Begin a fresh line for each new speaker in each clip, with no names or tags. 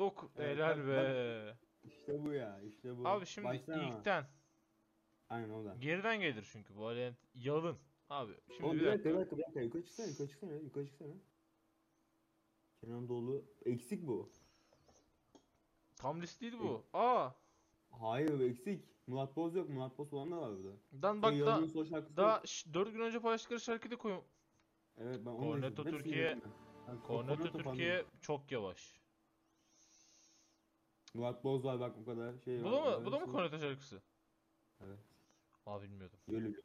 Dok
Evet,
helal
bak-
be.
İşte bu ya işte bu.
Abi şimdi
Baştan ama.
ilkten.
Aynen o da.
Geriden gelir çünkü bu Valent yalın. Abi şimdi
Oğlum
bir dakika.
bir dakika bir dakika yukarı çıksana yukarı çıksana yukarı çıksana. Kenan Doğulu eksik bu.
Tam list değil bu. Aa.
Hayır eksik. Murat Boz yok Murat Boz olan da var burada.
Dan bak
Şey,
da daha
yok.
4 gün önce paylaştıkları şarkıyı da koy.
Evet ben onu
Cornetto Türkiye- Cornetto Türkiye çok yavaş.
Murat Boz var bak bu kadar şey
Bu
var.
da mı? Bu da mı Cornetto şarkısı?
Evet.
Aa bilmiyordum.
Öyle.
Yıldırım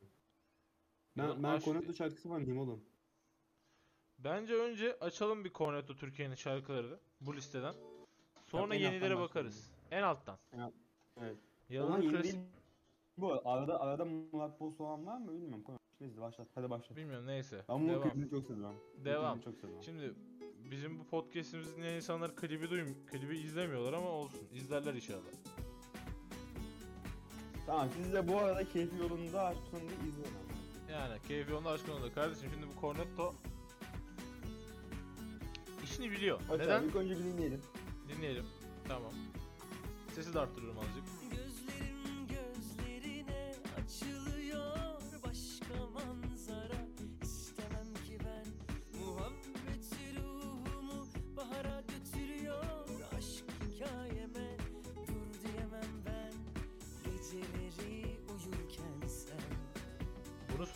Ben, ben
Aşk-
şarkısı fanıyım oğlum.
Bence önce açalım bir Cornetto Türkiye'nin şarkılarını bu listeden. Sonra
en
yenilere bakarız. En alttan.
Evet. Ama
Yalın
yeni
klasik.
değil. Bu arada arada Murat Boz olan var mı bilmiyorum. Konuş. Neyse başlat. Hadi başlat.
Bilmiyorum neyse.
Ben bunun
Devam.
klibini çok seviyorum. Bu
Devam.
çok seviyorum.
Şimdi bizim bu podcast'imizi dinleyen insanlar klibi duyum, klibi izlemiyorlar ama olsun. İzlerler inşallah.
Tamam siz de bu arada keyfi yolunda diye izleyin.
Yani keyfi onda aşkın onda. Kardeşim şimdi bu Cornetto işini biliyor.
Hadi
Neden?
abi, ilk önce bir dinleyelim.
Dinleyelim. Tamam. Sesi de arttırıyorum azıcık.
Gözlerim gözlerine açılıyor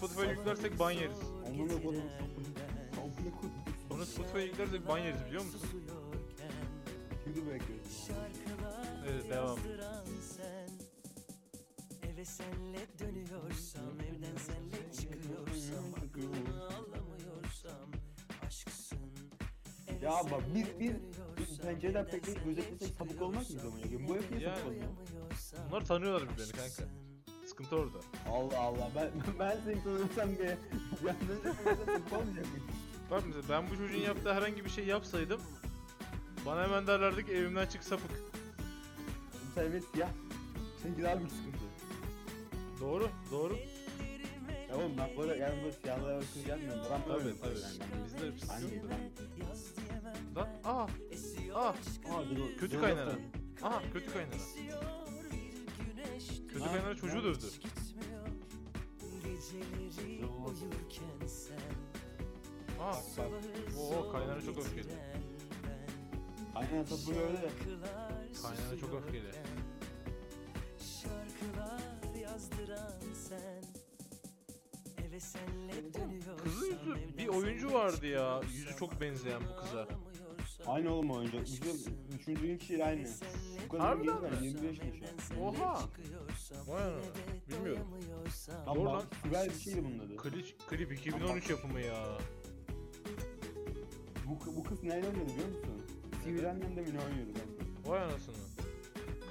Bunu Spotify'a yüklersek ban yeriz.
Amına kodum.
Bunu Spotify'a yüklersek ban yeriz biliyor musun?
Şimdi bekliyorum.
Şarkılar
Evet, devam.
Eve senle dönüyorsam Evden senle çıkıyorsam Aklını alamıyorsam Aşksın
Ya bak biz
dönüyorsam,
biz pencereden pek gözetlesek sapık olmaz mı zaman ya? Bu hep niye
Yani.
sapık olmuyor?
Bunlar tanıyorlar birbirlerini kanka. Sıkıntı orada.
Allah Allah ben ben bir yandan önce sapık olmayacak mıyım?
Bak mesela ben bu çocuğun yaptığı herhangi bir şey yapsaydım bana hemen derlerdi ki evimden çık sapık.
Sen evet siyah. Seninki daha büyük sıkıntı.
Doğru, doğru.
Ya oğlum ben böyle yani böyle siyahlara bakın gelmiyorum. Ben
Tabii, tabii.
yani.
Bizde
Ben
sıkıntı. Lan, aa, aa,
Aa,
Kötü kaynana. aha kötü kaynana.
Aa,
kaynana çocuğu dövdü. Aa,
Sabahı
Oo, kaynana çok öfkeli.
Aynen sapık öyle
Kaynana çok öfkeli.
Şarkılar yazdıran sen Eve senle dönüyorsam
kızın yüzü bir oyuncu vardı ya. Yüzü çok benzeyen bu kıza.
Aynı oğlum oyuncu. Bizim düşündüğün kişiyle aynı. Bu kadar
Harbiden
genç
mi?
ben 25 yaş.
Oha. Vay anana. Bilmiyorum. Doğru lan.
Sibel bir şeydi bunun adı.
Klip, klip 2013 yapımı ya.
Bu, bu kız neyle oynuyordu biliyor musun? Sivil annem de mi ne oynuyordu kanka?
Vay anasını.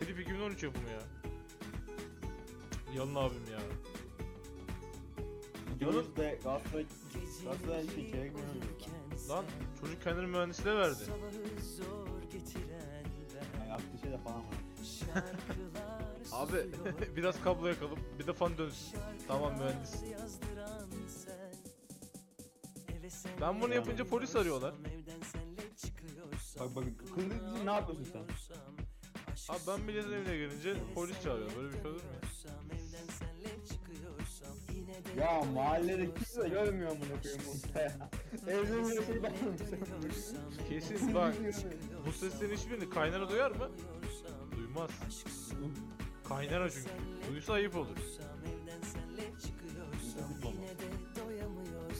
Klip 2013 yapımı ya. Yalın abim ya.
Da Galatasaray Galatasaray şey çeyrek oynuyordu?
Lan çocuk kendini mühendisliğe verdi.
Yaptığı şey de falan var.
Abi biraz kablo yakalım. Bir de fan dönsün. Tamam mühendis. Ben bunu yapınca polis arıyorlar.
Bak bak kız dedi ki, ne yapıyorsun sen?
Abi ben milletin evine gelince polis çağırıyor. Böyle bir şey olur mu ya?
Ya mahallede kimse görmüyor amına koyayım bunu ya. Evde şey.
Kesin bak. Bu seslerin hiçbirini kaynana duyar mı? Duymaz. Kaynana çünkü. Duysa ayıp olur.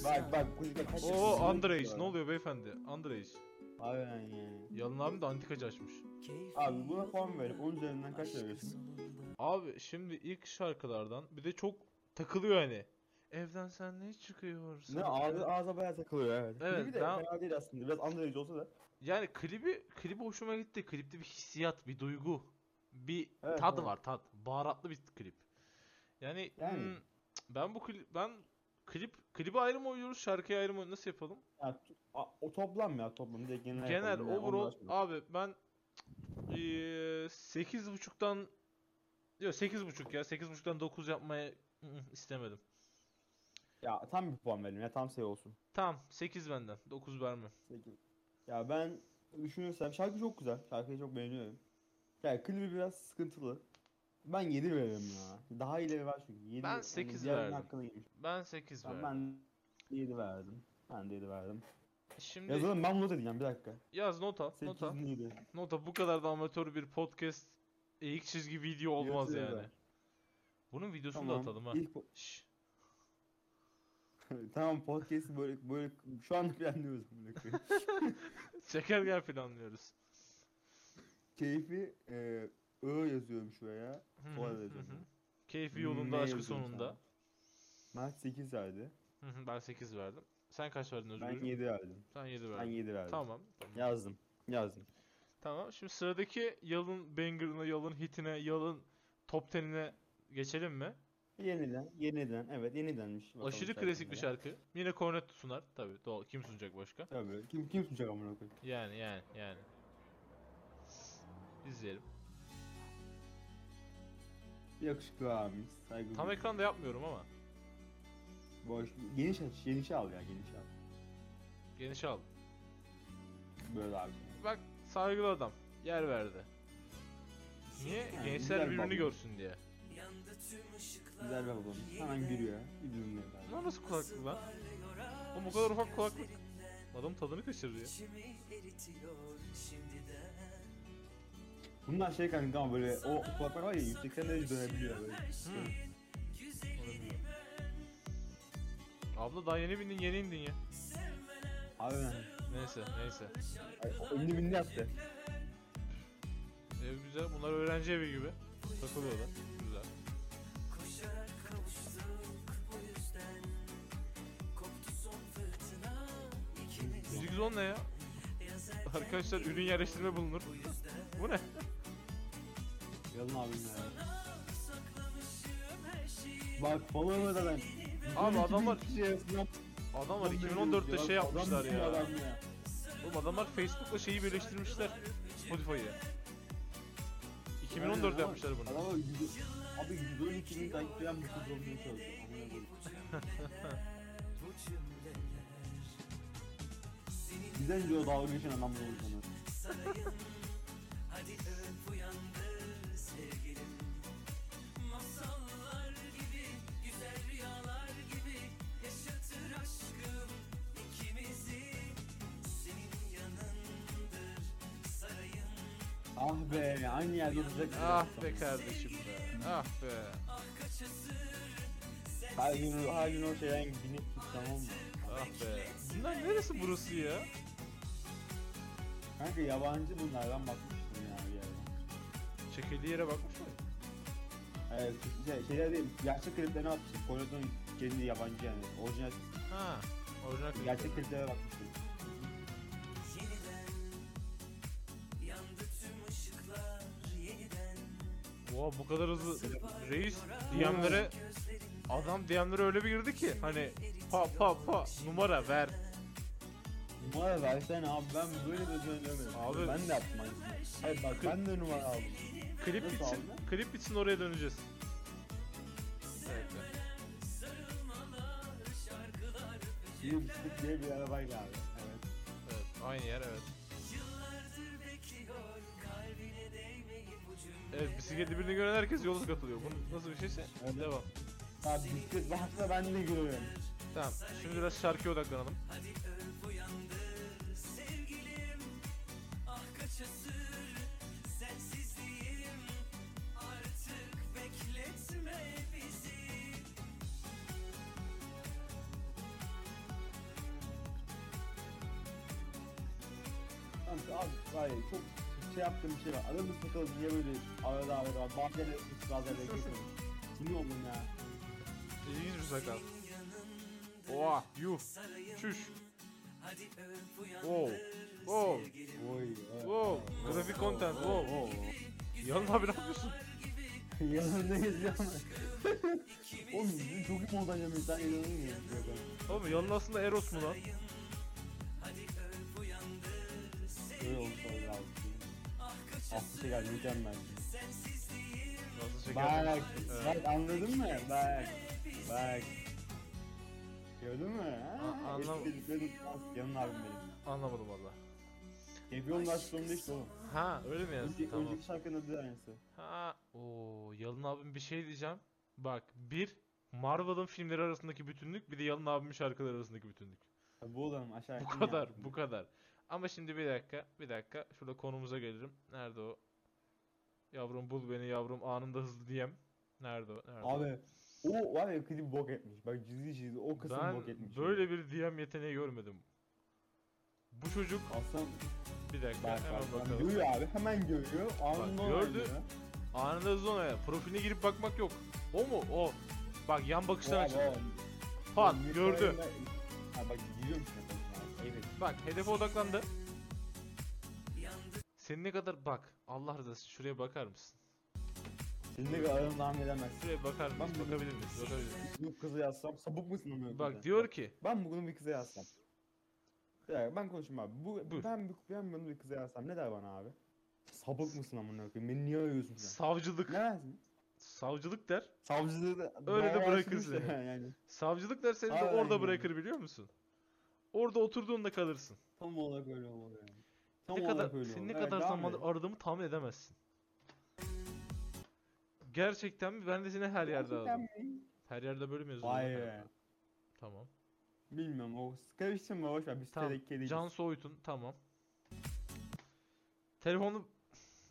Bak bak kuzda kaç
Oo underage. Ne oluyor beyefendi? Underage.
Aynen yani.
Yalın abim de antikacı açmış.
Abi buna puan verip 10 üzerinden kaç veriyorsun?
Abi şimdi ilk şarkılardan bir de çok takılıyor hani. Evden sen ne çıkıyorsun?
Ne ağzı ağza bayağı takılıyor evet.
Evet,
Bir de
ben-
fena değil aslında. Biraz underage olsa da.
Yani klibi klibi hoşuma gitti. Klipte bir hissiyat, bir duygu, bir
Evet,
tadı
evet.
var, tat. Baharatlı bir klip. Yani,
Yani.
hmm, ben bu klip ben klip klibi ayrı mı oynuyoruz, şarkıya ayrı mı nasıl yapalım?
Ya, a- o toplam ya toplam. De genel
Genel
yapalım ya,
overall abi ben eee, 8.5'tan Yok 8.5 ya 8.5'tan 9 yapmaya ı, ı, istemedim.
Ya tam bir puan verelim ya tam şey olsun.
Tamam 8 benden 9 vermem.
8. Ya ben düşünürsem şarkı çok güzel. Şarkıyı çok beğeniyorum. Yani klibi biraz sıkıntılı. Ben 7 veririm ya. Daha ileri var çünkü. 7,
Ben sekiz
diğerlerinin
verdim. Ben 8
Ben,
verdim.
ben 7 verdim. Ben de 7 verdim.
Şimdi
Yazalım ben not edeceğim bir dakika.
yaz nota,
8
nota.
neydi?
Nota bu kadar da amatör bir podcast eğik çizgi video olmaz
Yazıyor
yani.
da.
Bunun videosunu
Tamam.
da atalım ha.
İlk
Şşş.
tamam podcast'i böyle böyle şu anda planlıyoruz bunu.
Çekerken planlıyoruz.
Keyfi e, I yazıyorum şuraya.
Hı
yazıyorum.
Keyfi
Ne
yolunda, aşkı
yazıyorum
sonunda.
sana? Mert 8 verdi.
Hı hı, ben 8 verdim. Sen kaç verdin Özgür?
Ben 7 verdim.
Sen 7
Ben
verdin.
7 verdim.
Tamam. tamam.
Yazdım. Yazdım.
Tamam. Şimdi sıradaki yılın banger'ına, yılın hitine, yılın top 10'ine geçelim mi?
Yeniden, yeniden. Evet, yenidenmiş. Bakalım
Aşırı klasik bir şarkı. Yine Cornetto sunar. Tabii. Doğal. Kim sunacak başka?
Tabii. Kim kim sunacak amına koyayım?
Yani yani yani. İzleyelim.
Yakışıklı abimiz. Saygı
Tam
duyuyorum.
ekranda yapmıyorum ama.
Boş. Geniş aç, geniş al ya, geniş al.
Geniş al.
Böyle abi.
Bak saygılı adam. Yer verdi. Niye?
Yani
Gençler
güzel
birbirini
baba.
görsün diye.
Yandı tüm ışıklar
Güzel bir babamız. Hemen gülüyor. Dinle abi.
Bunlar nasıl kulaklık lan? Oğlum bu kadar ufak kulaklık. Adam tadını
eritiyor şimdiden
Bunlar şey kanka ama böyle o kulaklar var ya 180 derece dönebiliyor böyle.
Hmm. Abla daha yeni bindin yeni indin ya.
Abi.
Neyse neyse.
Ay, o indi bindi yaptı.
Ev güzel. Bunlar öğrenci evi gibi. Takılıyorlar. 110 ne ya? Arkadaşlar ürün yerleştirme bulunur. Bu ne?
Yalın abim ya. Bak follower'a da ben.
Abi adamlar adamlar 2014'te şey yapmışlar ya. Oğlum adamlar Facebook'la şeyi birleştirmişler. Spotify'ı. 2014
Aynen,
yapmışlar bunu.
Adamlar abi 112 bin takipçiyen bu kız olmaya çalışıyor. Bizden diyor dalga geçen adamlar olur sana.
Hadi öp uyandır sevgilim Masallar gibi güzel rüyalar gibi Yaşatır aşkım ikimizi Senin yanındır sarayım
Ah be aynı yerde olacak.
Ah be kardeşim be. Ah be.
Her gün, her gün o şeyden binip tamam mı?
Ah be. Bunlar neresi burası ya?
Kanka yabancı bunlar ben bakmıştım ya bir yerden.
Çekildiği yere bakmış mı?
Evet şey, şeyler değil gerçek kliplerine bakmıştım. Kore'den kendi yabancı yani orijinal
Ha. Orijinal klip.
gerçek kliplere bakmıştım.
Oha bu kadar hızlı. Reis DM'lere adam DM'lere öyle bir girdi ki hani pa pa pa numara ver.
Numara versene abi ben böyle bir görmedim.
Abi-
Ben de yaptım aynısını. Hayır bak ben de numara aldım.
Klip
Nasıl
bitsin.
aldın?
Klip bitsin oraya döneceğiz. Evet.
Bisiklet diye bir arabayla abi. Evet.
Evet. Aynı yer evet. Evet bisikleti birini gören herkes yola katılıyor. Bu nasıl bir şeyse
Evet.
devam.
Abi bisiklet varsa ben de görüyorum.
Tamam. Şimdi biraz şarkıya odaklanalım.
Kanka abi var ya çok şey yaptığım şey var. Aramız takıldı diye böyle arada arada ısı bazen erkek Sinir oldum ya.
İlginç bir sakal. Oha yuh. Çüş. Wow. Wow.
Oy.
Wow. Grafik content. Wow. Yalın abi ne yapıyorsun?
Yanındayız ya. Oğlum çok iyi montaj yapıyor. Sen inanır mısın?
Oğlum yalın aslında Eros mu lan?
Aslı şey mükemmel.
Şeker?
Bak, bak anladın mı? Bak, bak. Gördün mü? Ha?
Anlam-
abim benim.
Anlamadım valla.
Keyfi versiyonunda işte oğlum.
Ha öyle mi yazdın?
Önce,
Tamam.
Önceki şarkının adı aynısı.
Ha, o Yalın abim bir şey diyeceğim. Bak bir Marvel'ın filmleri arasındaki bütünlük bir de Yalın abimin şarkıları arasındaki bütünlük.
Bu oğlum aşağı
Bu kadar,
yaptım.
bu kadar. Ama şimdi bir dakika, bir dakika. Şurada konumuza gelirim. Nerede o? Yavrum bul beni yavrum anında hızlı diyem. Nerede? Nerede?
Abi o var ya klip bok etmiş. Bak ciddi ciddi o kısım
ben
bok etmiş.
böyle bir DM yeteneği görmedim. Bu çocuk
Aslan
bir dakika
bak
hemen
bak, bak
bakalım.
görüyor abi hemen görüyor. Anında
gördü.
oynuyor.
Anında hızlı onaya. Profiline girip bakmak yok. O mu? O. Bak yan bakıştan açıldı. Pat gördü.
oyunda- Ha bak gidiyorum işte. Evet.
Bak hedefe odaklandı. Senin ne kadar bak Allah rızası için şuraya bakar mısın?
Kadar aranı tahmin edemezsin.
Şuraya bakar mısın?
Ben
Bakabilir miyiz? Bakabilir miyiz?
Bu kızı yazsam sapık mısın onu?
Bak diyor ki
Ben bugün bir kıza yazsam. Bir dakika ben konuşayım abi. Bu,
Buyur.
ben, bir- ben bunu bir kıza yazsam ne der bana abi? Sapık mısın amına koyayım? Beni niye arıyorsun sen?
savcılık.
Ne dersin?
Savcılık der.
Savcılığı da
Öyle de bırakır seni.
ya Yani.
Savcılık der seni de
Aynen
orada bırakır biliyor musun? Orada oturduğunda kalırsın.
Tam olarak öyle olmalı yani. Tam
Ne kadar
öyle
seni
olmalı.
ne
Evet,
kadar zamandır aradığımı tahmin edemezsin. Gerçekten mi? Ben de seni her yerde
Gerçekten
aradım.
mi?
Her yerde böyle mi yazıyor?
Vay be.
Tamam.
Bilmiyorum o karıştırma boş ver biz
Tamam.
kediyiz.
Can Soyut'un tamam. Telefonu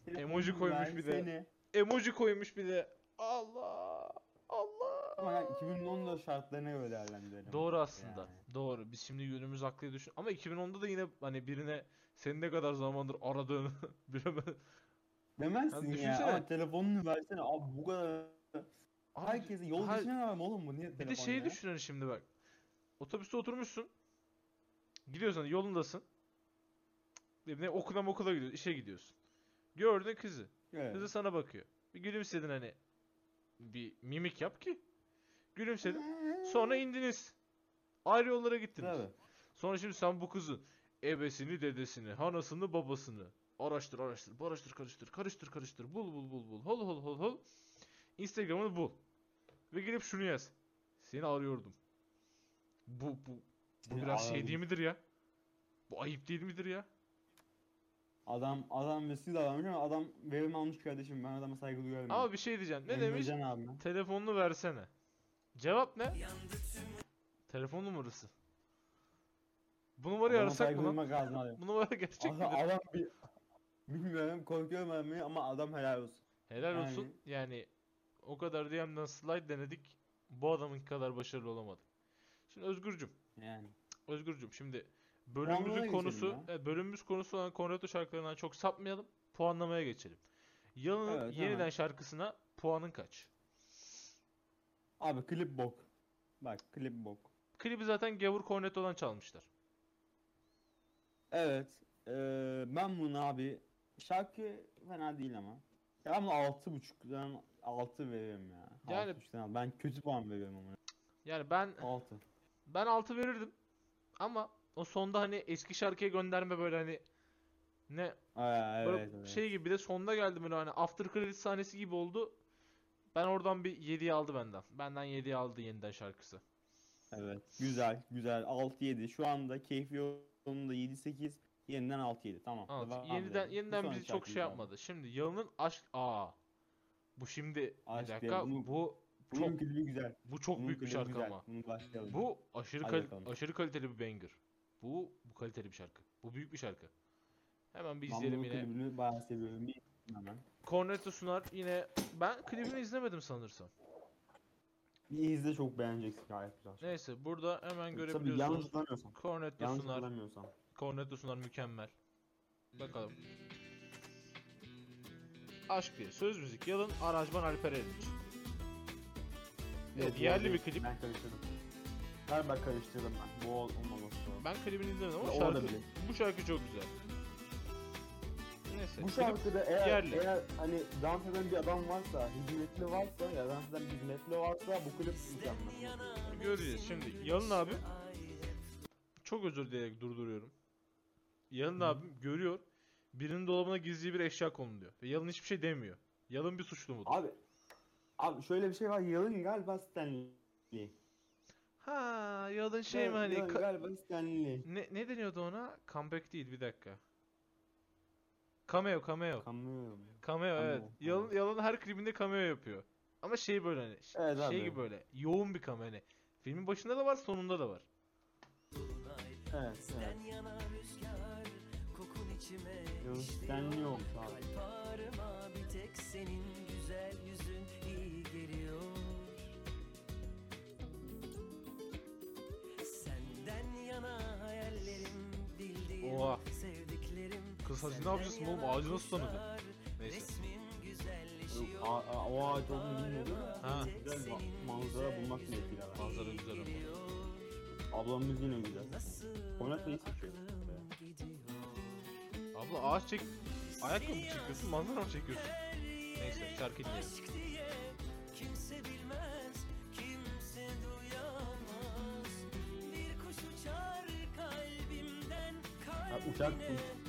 emoji koymuş bir de. Emoji koymuş bir de. Allah.
Ama yani 2014 şartlarına göre değerlendirelim.
Doğru aslında.
Yani.
Doğru. Biz şimdi günümüz aklı düşün. Ama 2010'da da yine hani birine senin ne kadar zamandır aradığını bilemez.
Demezsin
Ya
ya. Ama telefonunu versene abi bu kadar.
Abi,
Herkese yol
her-
vermem oğlum bu niye
Bir de şeyi
ya?
düşün hani şimdi bak. Otobüste oturmuşsun. Gidiyorsun hani yolundasın. Ne okula okula gidiyorsun, işe gidiyorsun. Gördün kızı.
Evet.
Kızı sana bakıyor. Bir gülümsedin hani. Bir mimik yap ki. Gülümsedin. Sonra indiniz. Ayrı yollara gittiniz.
Tabii.
Sonra şimdi sen bu kızın ebesini, dedesini, hanasını, babasını araştır, araştır, araştır, karıştır, karıştır, karıştır, bul, bul, bul, bul, hol, hol, hol, hol. Instagram'ını bul. Ve gelip şunu yaz. Seni arıyordum. Bu, bu, bu
Seni
biraz şey
aradım.
değil midir ya? Bu ayıp değil midir ya?
Adam adam mesut davranmış ama adam verim almış kardeşim ben adama saygı duyuyorum.
Ama bir şey diyeceğim. Ne demiş?
Emrecan abi.
Telefonunu versene. Cevap ne? Telefon numarası. Bu numarayı
Adama
arasak mı lan?
duymak lazım abi.
Bu numara gerçek
Adam,
midir?
adam bir bilmiyorum korkuyorum vermeyi ama adam helal olsun.
Helal
Yani-
olsun. Yani o kadar DM'den slide denedik. Bu adamın kadar başarılı olamadık. Şimdi Özgürcüm.
Yani.
Özgürcüm şimdi
Puanlamaya
bölümümüzün
geçelim
konusu,
ya.
evet, bölümümüz konusu olan Konrato şarkılarından çok sapmayalım. Puanlamaya geçelim. Yalın'ın
Evet,
yeniden
hemen.
şarkısına puanın kaç?
Abi klip bok. Bak klip bok.
Klibi zaten Gavur Cornetto'dan çalmışlar.
Evet. eee ben bunu abi şarkı fena değil ama. Ya ben bunu 6.5'dan 6 veriyorum ya.
Yani-
6.5'dan al. Ben kötü puan veriyorum ama.
Yani ben
6.
ben 6 verirdim. Ama o sonda hani eski şarkıya gönderme böyle hani ne
Aa,
Böyle
evet, evet.
şey gibi bir de sonda geldi böyle hani after credit sahnesi gibi oldu. Ben oradan bir 7'yi aldı benden. Benden 7'yi aldı yeniden şarkısı.
Evet. Güzel, güzel. 6-7. Şu anda keyfi yolunda 7-8. Yeniden 6-7. Tamam.
Anlat.
devam
Yeniden
edelim.
Yeniden bizi çok şey yapmadı. Şimdi Yalın'ın aşk aa. Bu şimdi
Aşk
bir dakika
bunu-
bu
Bunun
çok
klibi güzel.
bu çok
Bunun
büyük bir şarkı
güzel.
ama. Bu aşırı kal-
bakalım.
aşırı kaliteli bir banger. Bu bu kaliteli bir şarkı. Bu büyük bir şarkı. Hemen bir
ben
izleyelim
bunun
yine.
klibini bayağı seviyorum. Bir hemen.
Cornetto sunar yine ben klibini izlemedim sanırsam.
Bir izle çok beğeneceksin gayet güzel.
Neyse burada hemen
Tabii yanlış
görebiliyorsunuz.
hatırlamıyorsam.
Cornetto
Yanlış
sunar.
hatırlamıyorsam.
Cornetto sunar mükemmel. Bakalım. Aşk diye. Söz müzik. Yalın aranjman Alper Erinç. Evet, yerli bir klip.
Ben karıştırdım. Bak karıştırdım ben. Bu ol- olmaması lazım.
Ben klibini izlemedim ama şarkı, bu şarkı çok güzel. Neyse.
Bu şarkıda eğer,
yerli.
eğer hani dans eden bir adam varsa, hizmetli varsa ya dans eden bir hizmetli varsa bu klip mükemmel.
Göreceğiz şimdi. Yalın abi çok özür dileyerek durduruyorum. Yalın abim görüyor. Birinin dolabına gizli bir eşya konuluyor. Ve Yalın hiçbir şey demiyor. Yalın bir suçlu mudur?
Abi Abi şöyle bir şey var. Yalın galiba Stanley.
Ha, Yalın şey mi hani
Yalın galiba Stanley.
ne, ne deniyordu ona? Comeback değil bir dakika. Cameo, cameo.
Kamıyorum.
Cameo evet.
Cameo,
Yalan, yalan her klibinde cameo yapıyor. Ama şey böyle hani ş-
Evet
şey
abi.
gibi böyle yoğun bir cameo hani. Filmin başında da var, sonunda da var.
Evet evet.
Sen yana rüzgar kokun içime
Gözden yok abi.
Kalp ağrıma bir tek senin
Kız hacı ne yapacaksın oğlum? Ağacı nasıl tanıdı?
dostlar,
Neyse.
Yok, a- a- o ağaç olduğunu bilmiyordum.
Ha.
Güzel bir manzara bulmak niyetiyle ben.
Manzara güzel ama.
Ablamız yine güzel. Konak iyi seçiyor.
Abla ağaç çek... Ayakkabı mı çekiyorsun, manzara mı çekiyorsun? Neyse şarkı dinleyelim.
Aşk diye kimse bilmez, kimse duyamaz. Bir kuş uçar kalbimden
Ha, uçak.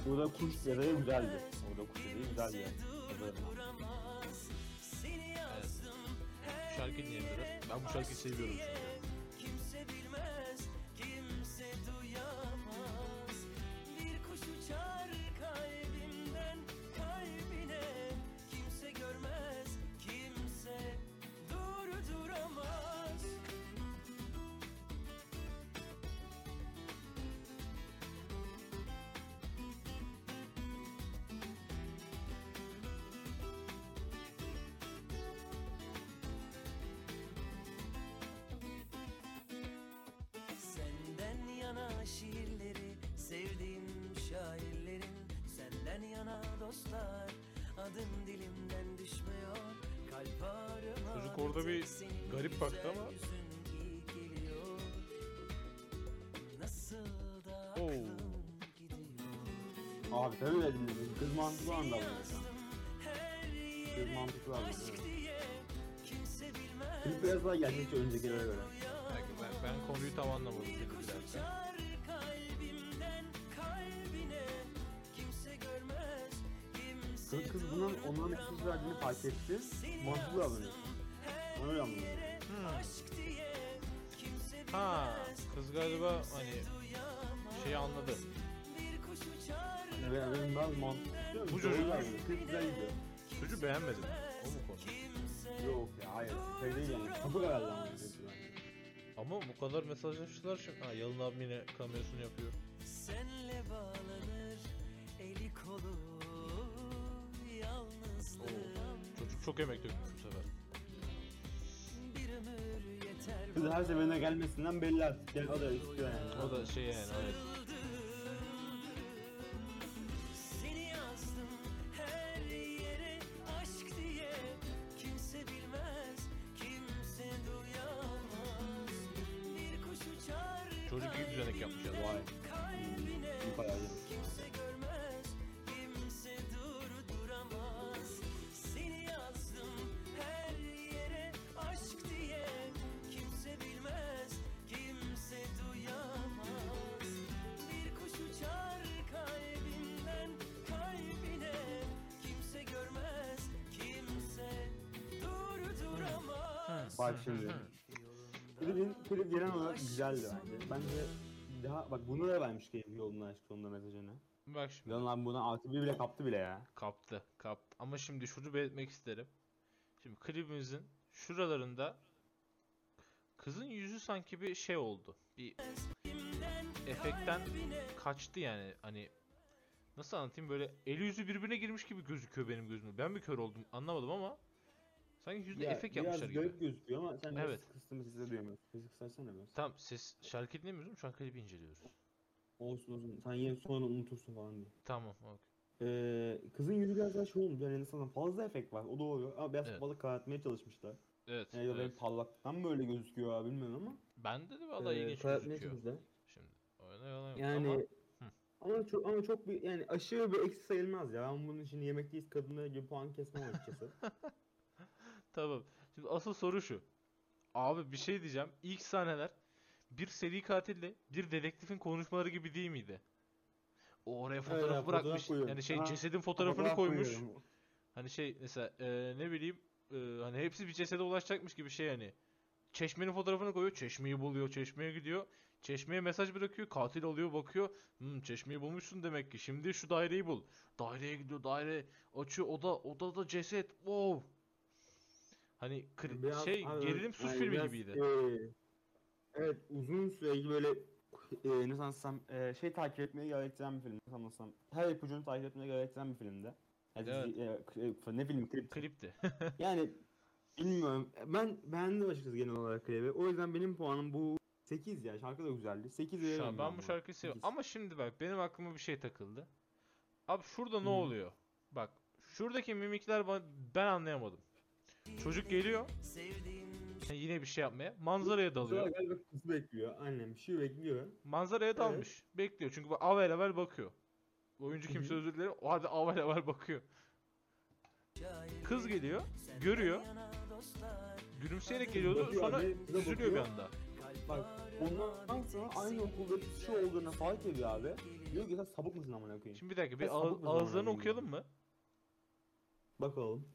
Burada kuş yazarı güzeldi. Orada kuş yazarı güzeldi.
Yazdım her
Şarkı dinleyelim biraz. Ben bu şarkıyı seviyorum çünkü.
Şiirleri sevdiğim şairlerin Senden yana dostlar adın dilimden düşmüyor Kalp ağrıma
Çocuk orada bir garip baktı ama. Oo.
aklım gidiyor
Abi tabii de dinledim. Kız mantıklı.
Her
Kız mantıklı anda.
aşk diye kimse bilmez
Klip biraz daha gerçekçi öncekilere göre.
Belki ben, ben konuyu tam anlamadım.
Kız, kız bunun onların söz verdiğini fark etti. Mantıklı davranıyor. Onu öyle anladım.
Hmm. Ha, kız galiba hani şeyi anladı.
Evet, evet, ben mantıklı.
Bu çocuk-.
Kız güzel gidiyor.
Çocuğu beğenmedim. O mu konu?
Yok ya hayır. Şey değil yani. Kapı ama.
Ama bu kadar mesajlaştılar şimdi. Ha Yalın abi yine kamerasını yapıyor.
Senle bağlanır eli kolu
Çocuk çok emek dökmüş bu sefer.
bir ömür yeter
Kız her seferinde gelmesinden belli artık. Yani o da istiyor yani.
O da şey yani evet.
Bak şimdi. Klibin, klip genel olarak güzeldi bence. Bence daha bak bunu da vermiş keyif yoluna aşk sonunda mesajını.
Bak şimdi.
Lan lan buna artı bir bile kaptı bile ya.
Kaptı. Kaptı. Ama şimdi şunu belirtmek isterim. Şimdi klibimizin şuralarında kızın yüzü sanki bir şey oldu. Bir efektten kaçtı yani. Hani nasıl anlatayım böyle eli yüzü birbirine girmiş gibi gözüküyor benim gözümde. Ben mi kör oldum anlamadım ama sanki yüzde
Ya,
efekt
biraz
yapmışlar gibi.
garip gözüküyor ama sen
Evet.
evet. kıstığımı size duyamıyorsun. Sesi kısarsana biraz.
Tamam ses şarkı dinlemiyoruz mu? Şu an klibi inceliyoruz.
Olsun olsun. Sen yine sonra unutursun falan diye.
Tamam. okey.
Ee, kızın yüzü biraz daha şey olmuş yani sana fazla efekt var o doğru ama biraz
Evet.
balık karartmaya çalışmışlar.
Evet.
Yani evet.
evet.
parlaktan böyle gözüküyor abi bilmiyorum ama.
Bende de vallahi
ee,
ilginç
karartmaya
gözüküyor.
çalışmışlar.
Şimdi oyna yalan yok
Yani
ama
ama, çok ama çok bir yani aşırı bir eksi sayılmaz ya. Ben bunun için yemekteyiz kadınlara gibi puan kesmem açıkçası.
Tamam. Şimdi asıl soru şu. Abi bir şey diyeceğim. İlk sahneler bir seri katille bir dedektifin konuşmaları gibi değil miydi? O oraya fotoğraf
fotoğraf
bırakmış.
koyuyor.
yani şey
Ha,
cesedin fotoğrafını
Fotoğraf
koymuş.
koyuyorum.
Hani şey mesela e, ne bileyim e, hani hepsi bir cesede ulaşacakmış gibi şey hani. Çeşmenin fotoğrafını koyuyor. Çeşmeyi buluyor. Çeşmeye gidiyor. Çeşmeye mesaj bırakıyor. Katil oluyor bakıyor. Hmm, çeşmeyi bulmuşsun demek ki. Şimdi şu daireyi bul. Daireye gidiyor. Daire açıyor. Oda odada ceset. Wow. Hani kri-
Biraz-
şey
abi,
gerilim suç
yani
filmi
biraz,
gibiydi.
eee, evet uzun süreli böyle eee nasıl anlatsam eee, şey takip etmeyi gerektiren bir film. Nasıl anlatsam her ipucunu takip etmeyi gerektiren bir filmdi. Yani
Evet.
eee, k- ne film klip.
Klipti.
Yani bilmiyorum. Ben beğendim açıkçası genel olarak klibi. O yüzden benim puanım bu 8 ya. Şarkı da güzeldi. 8 veririm
an ben bu şarkıyı seviyorum. Ama şimdi bak benim aklıma bir şey takıldı. Abi şurada ne oluyor? Bak şuradaki mimikler ben anlayamadım. Çocuk geliyor. yani yine bir şey yapmaya. Manzaraya
Sonra
dalıyor.
galiba kızı bekliyor. Annem bir şey bekliyor.
Manzaraya dalmış. Bekliyor. Çünkü bu avel avel bakıyor. Oyuncu kimse özür dilerim. O halde avel avel bakıyor. Kız geliyor. Görüyor. Gülümseyerek geliyordu.
Bakıyor
Sonra
abi,
üzülüyor bir
bakıyor.
anda.
Bak ondan sonra aynı okulda bir şey olduğunu fark ediyor abi. Diyor ki sen sapık mısın amına koyayım.
Şimdi bir dakika bir
Ya sapık
ağ-
mısın
ağızlarını okuyalım mı?
Bakalım.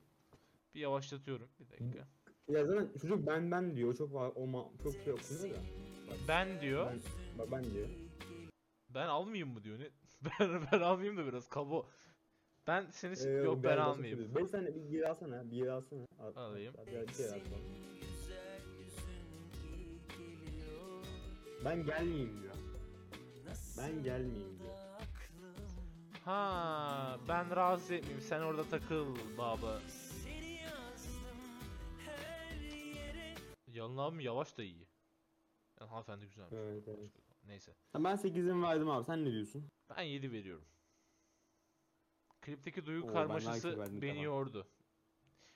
Bir yavaşlatıyorum. Bir dakika.
Ya zaten çocuk ben ben diyor. Çok var olma çok şey okunuyor da.
Ben diyor.
Ben, ben diyor.
Ben almayayım mı diyor ne? Ben ben almayayım da biraz kabo. Ben seni
Ee,
yok ben
başka
almayayım.
Beş tane bir geri alsana. Bir geri alsana. Al-
Alayım.
al- Bir şey. Ben gelmeyeyim diyor. Ben gelmeyeyim diyor.
Ha ben rahatsız etmeyeyim sen orada takıl baba. Yalın abim yavaş da iyi. Yani hanımefendi güzelmiş.
Evet, evet.
Neyse.
Ha, Ben 8'imi verdim abi. Sen ne diyorsun?
Ben 7 veriyorum. Klipteki duygu
Oo, ben
karmaşası
verdim,
beni
tamam.
yordu.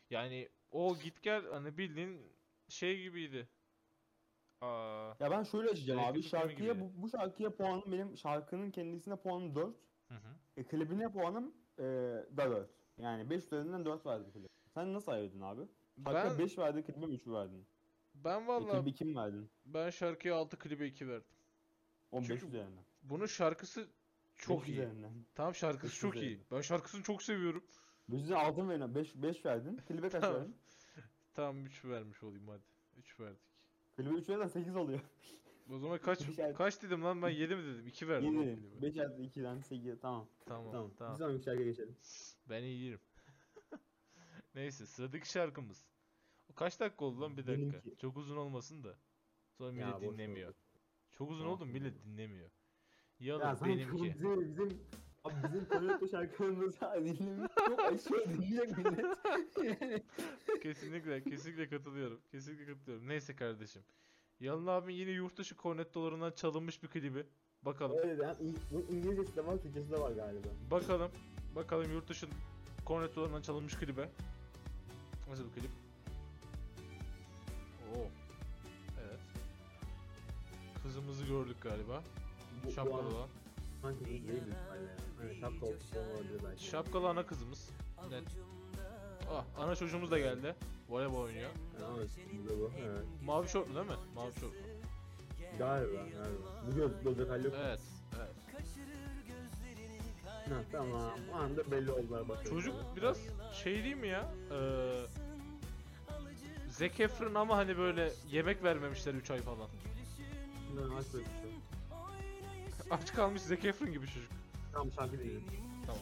Yani o git gel hani bildiğin şey gibiydi. Aa,
Ya ben şöyle açacağım abi. Şarkıya bu, bu şarkıya puanım benim şarkının kendisine puanım 4.
hı hı.
E, klibine puanım e, da 4. Yani 5 üzerinden 4 verdi klip. Sen nasıl ayırdın abi? Şarkıya
Ben
5 verdi, klibe 3 verdin.
Ben vallahi
klibe 2 mi verdin?
ben şarkıya 6 klibe 2 verdim.
15
Çünkü-
üzerinden.
Bunun şarkısı çok
5
iyi.
üzerinden.
Tamam şarkısı
Beş
çok iyi.
üzerinden.
Ben şarkısını çok seviyorum.
5 üzerinden 6 mı verdin? 5, 5 verdin. Klibe kaç
Tamam.
verdin?
Tamam 3 vermiş olayım hadi. 3 verdik.
Klibe 3 verdin 8 oluyor.
O zaman kaç kaç dedim lan ben 7 mi dedim? 2 verdim.
7
oğlum
dedim.
klibe.
5 artı 2'den 8. Tamam.
Tamam
Tamam.
tamam.
Bir sonraki şarkıya geçelim.
Ben iyiyim. Neyse sıradaki şarkımız. Kaç dakika oldu lan bir dakika.
Benimki.
Çok uzun olmasın da. Sonra millet
Ya,
dinlemiyor. Çok uzun oldu millet dinlemiyor.
Ya
Yalın
sanki
benimki.
bizim bizim abi bizim Toyota şarkılarımızı dinlemiş çok aşırı dinleyecek millet. Yani
kesinlikle kesinlikle katılıyorum. Kesinlikle katılıyorum. Neyse kardeşim. Yalın abinin yine yurt dışı kornettolarından çalınmış bir klibi. Bakalım.
Öyle de bu İngilizcesi de var, Türkçesi de var galiba.
Bakalım. Bakalım yurt dışı kornettolarından çalınmış klibe. Nasıl bir klip? Oo. Evet. Kızımızı gördük galiba.
Bu-
Şapkalı
an-
olan.
Değil mi? Hani şapka olsa olabilir belki.
Şapkalı ana kızımız. Net. Ah, ana çocuğumuz da geldi. Voleybol oynuyor.
Evet, da bu. Evet.
Mavi şortlu değil mi? Mavi şortlu.
Galiba, galiba. Bu göz gözde kalıyor.
Evet. Evet.
Ha, tamam. O anda belli oldular bakıyorum.
Çocuk biraz şey değil mi ya? Ee, Zac Efron ama hani böyle yemek vermemişler 3 ay falan.
Ne aç şey.
Aç kalmış Zac Efron gibi çocuk.
Tamam şarkı değil.
Tamam.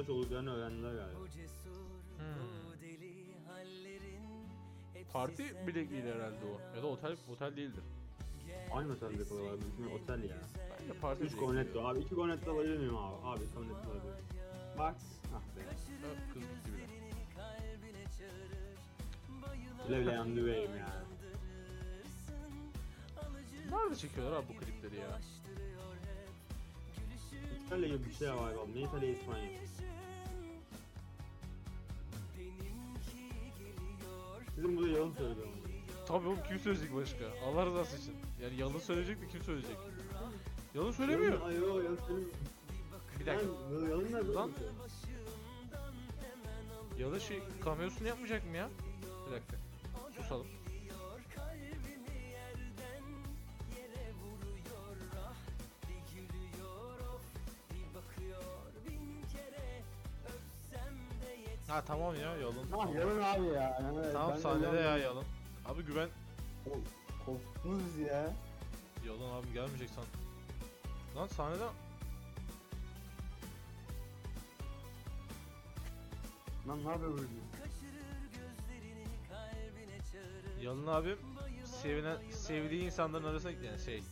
Arkadaş olduklarını öğrendiler galiba.
Hmm. Parti bilekliğiyle herhalde o. Ya da otel otel değildir.
Aynı otelde kalıyorlar. Bütün otel ya.
Bence parti
3
bilekliği.
cornetto abi. 2 cornetto alabilir miyim abi? Abi cornetto alabilir. Bak. Ah be.
Kız gitti bile.
Yandı yüreğim ya.
Nerede çekiyorlar abi bu klipleri ya?
İtalya gibi bir şey var galiba. Ne İtalya İspanya. Sizin burada yalan söylüyorum.
Tabii oğlum kim söyleyecek başka? Allah rızası için. Yani yalın söyleyecek de kim söyleyecek? Yalın söylemiyor.
Ay yo yalan söylemiyor.
Bir dakika.
Lan, Yalan nerede?
Lan. Yalın şey kamyosunu yapmayacak mı ya? Bir dakika. Susalım. Ha tamam ya yalın.
Ah yalan abi ya. Yani
Tamam
ben de
sahnede ya yalın. Abi güven.
Korktunuz ya.
Yalın abi gelmeyecek san. Lan sahnede
Lan ne yapıyor böyle?
Yalın abi sevilen sevdiği insanların arasına yani şey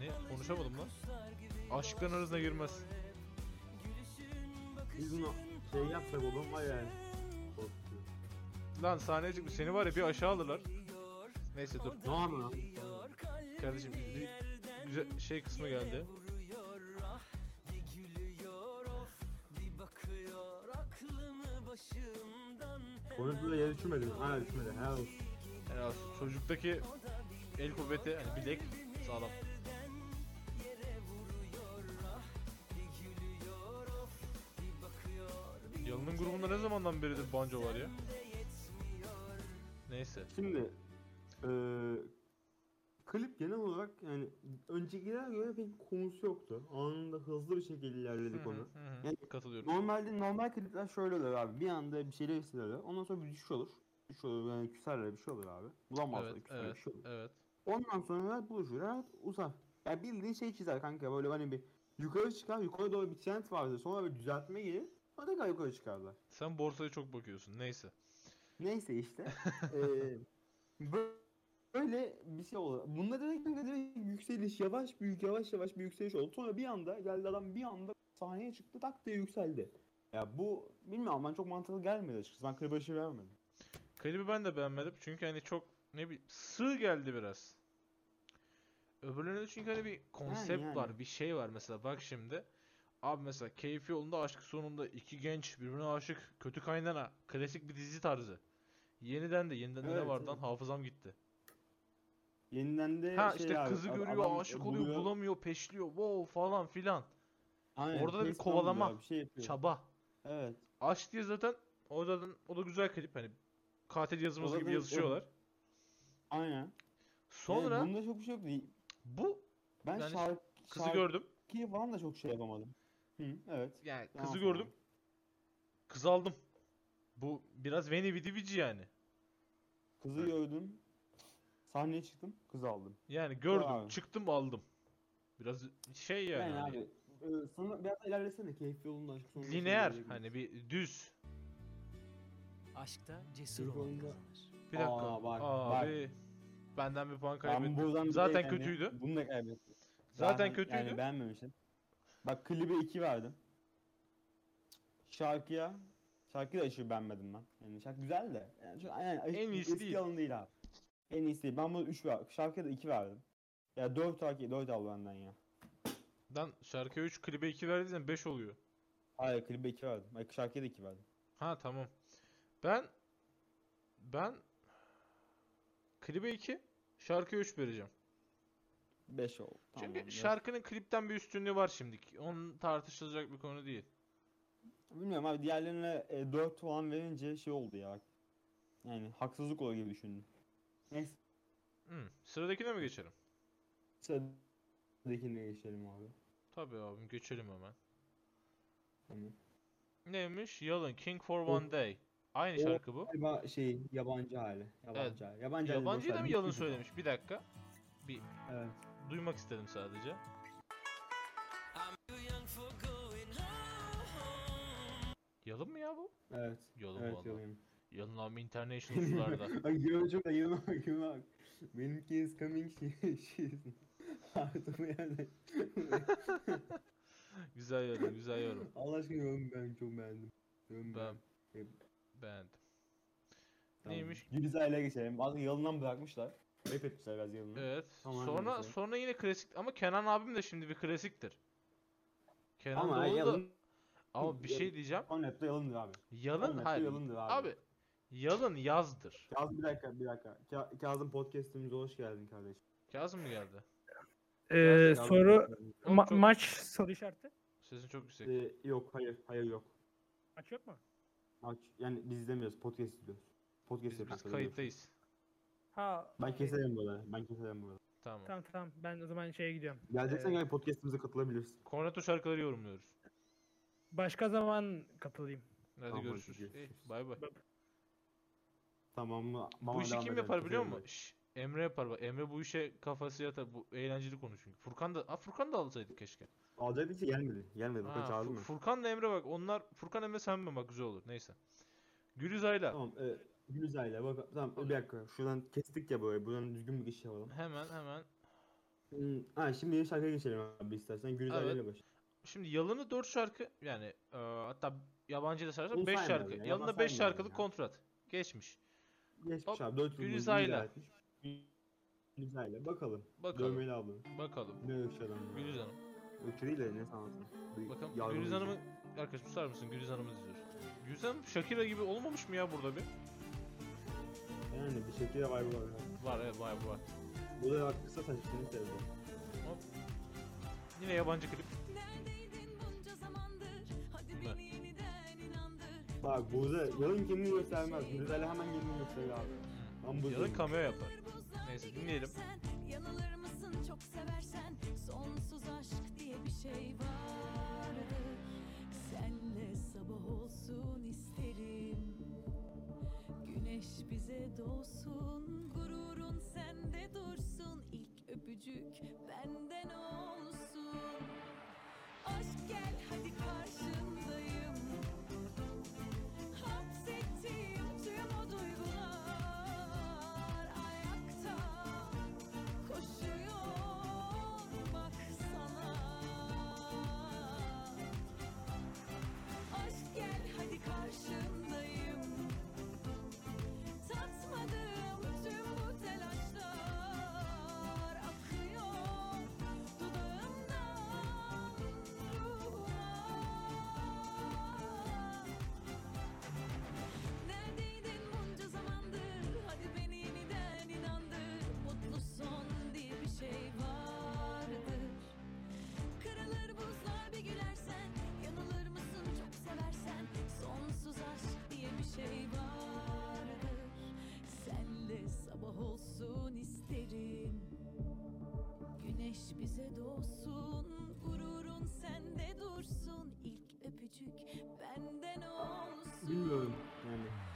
ne konuşamadım lan. Aşıkların arasına girmez.
Biz bunu şey yapsak oğlum var yani. Korkutuyor.
Lan sahneye çıkmış seni var ya bir aşağı alırlar. Neyse dur.
Ne yapıyor lan?
Kardeşim bir güzel şey kısmı geldi.
Konuştuğunda yere düşürmedi mi? Ha düşmedi. Helal olsun.
Az- çocuktaki el kuvveti hani bilek sağlam. Zamandan beridir banjo var ya? Neyse.
Şimdi eee klip genel olarak yani öncekiler göre pek konusu yoktu. Anında hızlı bir şekilde ilerledi
Hı hı,
konu.
hı hı.
Yani
Katılıyorum.
Normalde normal klipler şöyle olur abi. Bir anda bir şeyler hissederler. Ondan sonra bir düşüş olur. Düşüş olur yani küserler bir şey olur abi. Bulamazlar
Evet,
küserler
evet,
bir şey olur.
evet.
Ondan sonra buluşurlar uzar. Yani bildiğin şey çizer kanka böyle hani bir yukarı çıkar yukarı doğru bir trend vardır sonra bir düzeltme gelir. Tekrar yukarı çıkarlar.
Sen borsaya çok bakıyorsun. Neyse.
Neyse işte. bö- böyle bir şey oldu. Bunda direkt, direkt yükseliş yavaş büyük yavaş yavaş bir yükseliş oldu. Sonra bir anda geldi adam bir anda sahneye çıktı tak diye yükseldi. Ya bu bilmiyorum ben çok mantıklı gelmedi açıkçası. Ben klibe şey vermedim.
Klibi ben de beğenmedim çünkü hani çok ne bir sığ geldi biraz. Öbürlerinde de çünkü hani bir konsept
yani.
var, bir şey var mesela bak şimdi. Abi mesela keyfi yolunda aşk sonunda iki genç birbirine aşık kötü kaynana klasik bir dizi tarzı. Yeniden de yeniden de ne
Evet,
vardı lan
evet.
hafızam gitti.
Yeniden de
Ha
şey
işte
abi,
kızı
ad-
görüyor
adam
aşık oluyor
buluyor.
bulamıyor peşliyor wow falan filan.
Aynen,
Orada da bir
down
kovalama,
bir şey yapıyor.
Çaba.
Evet.
Aşk diye zaten o zaten o da güzel klip hani katil yazımız
O
gibi
zaten-
yazışıyorlar.
Aynen.
Sonra
Yani bunda çok bir şey yok.
bu
Ben
yani
şarkı,
kızı gördüm.
şarkıyı falan da çok şey yapamadım. Hı, evet.
Yani
Tamam,
kızı
tamam.
gördüm. Kızı aldım. Bu biraz Veni Vidi Vici yani.
Kızı gördüm. Sahneye çıktım. Kızı aldım.
Yani gördüm,
abi.
çıktım aldım. Biraz şey yani,
Yani,
hani
abi. E, sonra biraz ilerlesene. Keyif yolunda
lineer hani bir düz.
Aşkta cesur
Bir
olmak kazanır.
Bir dakika.
Aa, bak,
Abi benden bir puan
Ben
kaybettim. Zaten
de yani
kötüydü.
Bunu da kaybettim.
Zaten kötüydü.
Yani beğenmemişim. Bak klibe 2 verdim. Şarkıya Şarkıyı da aşırı beğenmedim ben. Yani şarkı güzel de. Yani, çok- yani
En iyisi
eski
değil.
alın değil abi. En iyisi değil. Ben bunu 3 ver. Şarkıya da 2 verdim. Ya 4 şarkı 4 al benden ya.
Lan şarkıya 3 klibe 2 verdiysen 5 oluyor.
Hayır klibe 2 verdim. Hayır şarkıya da 2 verdim.
Ha tamam. Ben ben klibe 2 şarkıya 3 vereceğim.
5 oldu.
Çünkü
Tamam,
şarkının klipten bir üstünlüğü var şimdiki. Onun tartışılacak bir konu değil.
Bilmiyorum abi diğerlerine e, 4 falan verince şey oldu ya. Yani haksızlık olur gibi düşündüm. Neyse.
Hmm. Sıradakine mi geçelim?
Sıradakine geçelim abi.
Tabii abim geçelim hemen.
Tamam.
Neymiş? Yalın King for One Day. Aynı
o-
şarkı bu.
Galiba şey yabancı hali. Yabancı hali. Yabancı hali
Yabancıyı
boş
da mı
bir
Yalın söylemiş? Bir dakika. Bir
Evet.
Duymak istedim sadece. Yalın mı ya bu?
Evet.
Yalın
Evet
valla.
yalan.
Yalın abi international sularda.
Çok da yürüme bak yürüme bak. Benimki is coming she she's Artık yani.
güzel yorum, güzel yorum.
Allah aşkına yorum ben çok beğendim. Yorum
Ben
beğendim.
beğendim.
Tamam.
Neymiş?
Gülizar'la geçelim. Bazı yalından bırakmışlar. Rap etmişler biraz yalını.
Evet.
Tamam,
sonra
neyse.
sonra yine klasik ama Kenan abim de şimdi bir klasiktir. Kenan
Ama
Doğulu da
yalın
ama bir şey diyeceğim.
Konrep'te yalındır abi.
Yalın hayır.
yalındır abi.
Abi Yalın yazdır.
Kazım bir dakika bir dakika. Ka- Kazım podcast'imize hoş geldin kardeşim.
Kazım mı geldi?
Ee,
Kazım
soru
Oğlum
ma-
çok-
maç soru işareti.
Sesin çok yüksek.
Ee, yok hayır hayır yok.
Maç yok mu?
Maç yani biz izlemiyoruz podcast izliyoruz. Podcast
Biz, biz
yapıyoruz.
kayıttayız.
Ha.
Ben keserim burada. Ben keserim burada.
Tamam.
Tamam tamam ben o zaman şeye gidiyorum.
Geleceksen
Ee,
gel podcast'imize katılabilirsin.
Korneto şarkıları yorumluyoruz.
Başka zaman katılayım.
Hadi
Tamam,
görüşürüz.
hadi görüşürüz.
İyi, bay bay.
Tamam mı?
Bu işi
devam
kim
edelim,
yapar biliyor
keserim
musun? Şş, Emre yapar bak. Emre bu işe kafası yatar. Bu eğlenceli konuşuyor. Furkan da, Aa, Furkan da alsaydık keşke.
Alacaktık ki gelmedi. Gelmedi. Bakın
Ha,
çağırdım
Fu-
mı?
Furkan'la Emre bak. Onlar Furkan Emre sen mi bak güzel olur. Neyse. Gülüzay'la
Tamam. E, Gülüzay'la bak. Tamam bir dakika. Şuradan kestik ya böyle. Buradan düzgün bir iş yapalım.
hemen hemen.
Hmm, ha şimdi şarkıya geçelim abi istersen. Gülüzay'la
Evet.
ile baş.
Şimdi Yalın'ı 4 şarkı yani e, hatta yabancı da sayarsak
Bunu
5
saymayalım
şarkı.
ya,
Yalın'da
yalan
5
saymayalım
şarkılık
ya.
kontrat. Geçmiş.
Geçmiş
Hop,
abi. 4 yıl boyunca
Gülüzay'la.
Gülüzay'la. Bakalım.
Bakalım.
Dövmeli abla.
Bakalım.
Ne ırkçı adam.
Gülüz Hanım.
Irkçı değil de ne sanatı. Bir
Bakalım. Gülüz Hanım'ı arkadaş susar mısın? Gülüz Hanım'ı izliyoruz. Gülüz Hanım Shakira gibi olmamış mı ya burada bir?
Yani bir şekilde var bu var.
Evet var var.
Bu da bak kısa saçını sevdi.
Hop. Yine yabancı klip.
Neredeydin bunca zamandır? Hadi
Ne?
beni yeniden inandır.
Bak burada yalın kendini göstermez. Gülüzay'la hemen kendini gösterir abi. Ben bu
Yalın cameo yapar. Neyse dinleyelim.
Sen yanılır mısın çok seversen? Sonsuz aşk diye bir şey vardır. Senle sabah olsun isterim. Bize doğsun, gururun sende dursun. İlk öpücük benden olsun.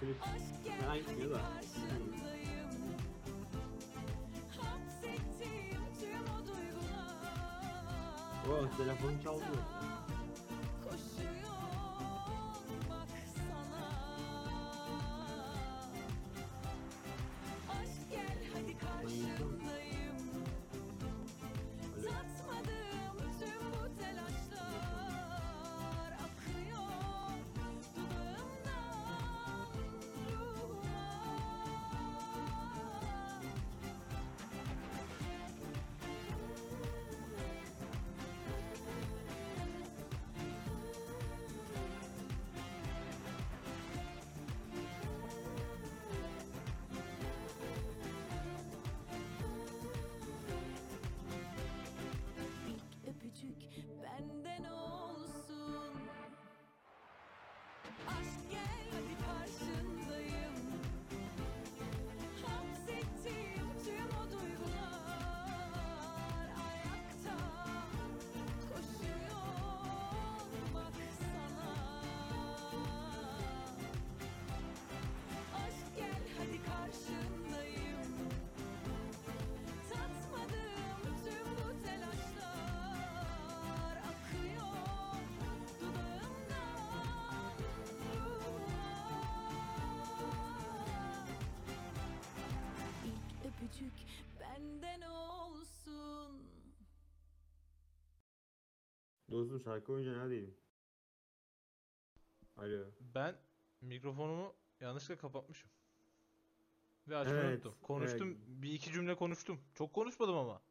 Hadi
gitmiyor da.
karşındayım. Hapsettiğim tüm o duygular
o telefonu çaldı. Dostum şarkı oyuncu neredeydim? Alo.
Ben mikrofonumu yanlışlıkla kapatmışım. Ve açmayı
Evet,
unuttum. Konuştum.
evet.
Bir iki cümle konuştum. Çok konuşmadım ama.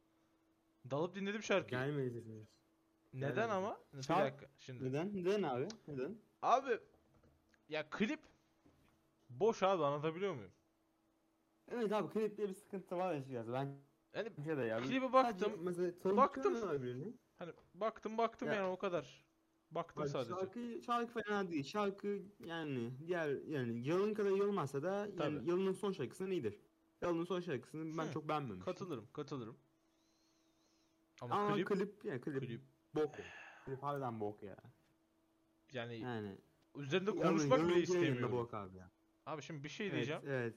Dalıp dinledim şarkıyı.
Gelmedi sesiniz.
Neden
gelmedi.
ama? Bir
Şark-
dakika şimdi.
Neden? Neden abi? Neden?
Abi ya klip Boş abi anlatabiliyor muyum?
Evet abi klipte bir sıkıntı var açıkçası. Ben
Yani
bence de ya.
klibe
Sadece
baktım.
Mesela tanıtıyor
baktım.
mu?
Hani baktım baktım
Ya-
yani o kadar. Baktım
Bak,
sadece.
Şarkı, şarkı fena değil. Şarkı yani diğer yani yalın kadar iyi olmazsa da yani
Tabii.
yalının son şarkısından iyidir. Yalının son şarkısını ben
Hı,
çok beğenmemiştim.
Katılırım, katılırım. Ama,
Ama
klip,
klip, yani klip,
klip
bok. Klip harbiden bok ya.
yani
Yani.
üzerinde konuşmak bile istemiyorum.
Bok abi ya.
Abi şimdi bir şey
Evet,
diyeceğim.
evet.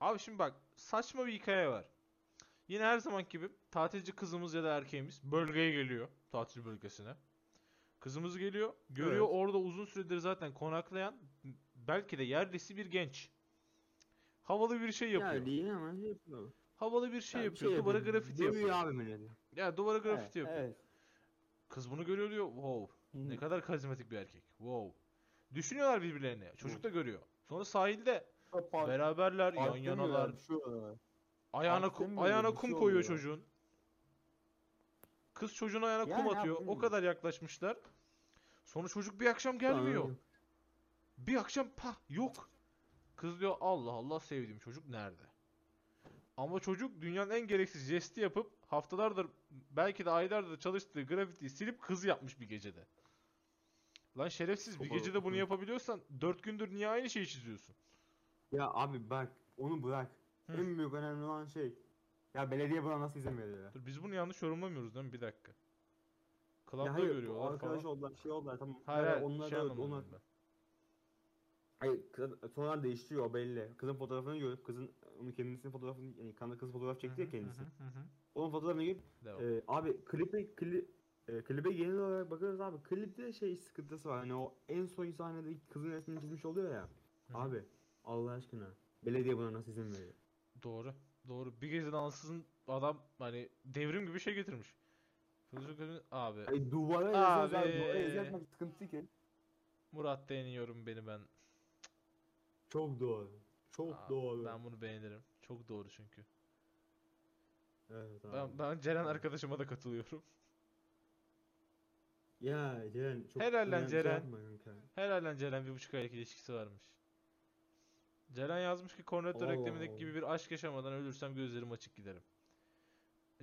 Abi şimdi bak saçma bir hikaye var. Yine her zaman gibi tatilci kızımız ya da erkeğimiz bölgeye geliyor. Tatil bölgesine. Kızımız geliyor. Görüyor
Evet.
orada uzun süredir zaten konaklayan belki de yerlisi bir genç. Havalı bir şey yapıyor.
Ya değil ama şey yapıyor.
Havalı bir şey
Yani
yapıyor. Duvara grafiti
Dövüyor
yapıyor.
abi milleti.
Ya duvara grafiti
Evet,
yapıyor.
Evet.
Kız bunu görüyor diyor. Wow.
Hı
Ne kadar karizmatik bir erkek. Wow. Düşünüyorlar birbirlerine. Çocuk da görüyor. Sonra sahilde
Park-
beraberler, yan yanalar.
şey.
Ayağına kum, ayağına kum
şey
koyuyor çocuğun. Kız çocuğun ayağına kum
Yani
atıyor. O kadar yaklaşmışlar. Sonra çocuk bir akşam gelmiyor.
Anladım.
Bir akşam pah yok. Kız diyor Allah Allah sevdiğim çocuk nerede? Ama çocuk dünyanın en gereksiz jesti yapıp haftalardır belki de aylardır çalıştığı grafitiyi silip kız yapmış bir gecede. Lan şerefsiz bir gecede bunu yapabiliyorsan 4 gündür niye aynı şeyi çiziyorsun?
Ya abi bak onu bırak.
Hı.
En büyük önemli olan şey. Ya belediye buna nasıl izin veriyor ya?
Dur biz bunu yanlış yorumlamıyoruz değil mi? Bir dakika.
Ya
Club'da
hayır,
görüyorlar
arkadaş
falan.
oldular, şey oldular tamam.
Hayır
Ya
hayır
onlar
şey
da,
anlamadım
onlar,
ben.
hayır, kız, sonra değiştiriyor o belli. Kızın fotoğrafını görüp kızın onun kendisinin fotoğrafını yani kanka kız fotoğraf çekti ya
Hı hı,
kendisi.
hı hı, hı hı.
Onun fotoğrafını görüp
Devam.
e, abi klipe kli, e, klibe genel olarak bakarız abi klipte şey sıkıntısı var. Hani o en son sahnede kızın resmini çizmiş oluyor ya.
Hı.
Abi Allah aşkına belediye buna nasıl izin veriyor?
Doğru. Doğru. Bir geceden ansızın adam hani devrim gibi şey getirmiş. Abi
Ay duvara abi.
Abi.
Duvara yazmak sıkıntı ki.
Murat deniyorum beni ben.
Çok doğru. Çok
Aa,
doğru.
Ben bunu beğenirim. Çok doğru çünkü.
Evet abi.
Ben, ben Ceren arkadaşıma da katılıyorum.
Ya Ceren çok
Helal lan Ceren.
kanka.
Herhalde Ceren bir buçuk aylık ilişkisi varmış. Ceren yazmış ki Cornetto reklamındaki gibi bir aşk yaşamadan ölürsem gözlerim açık giderim.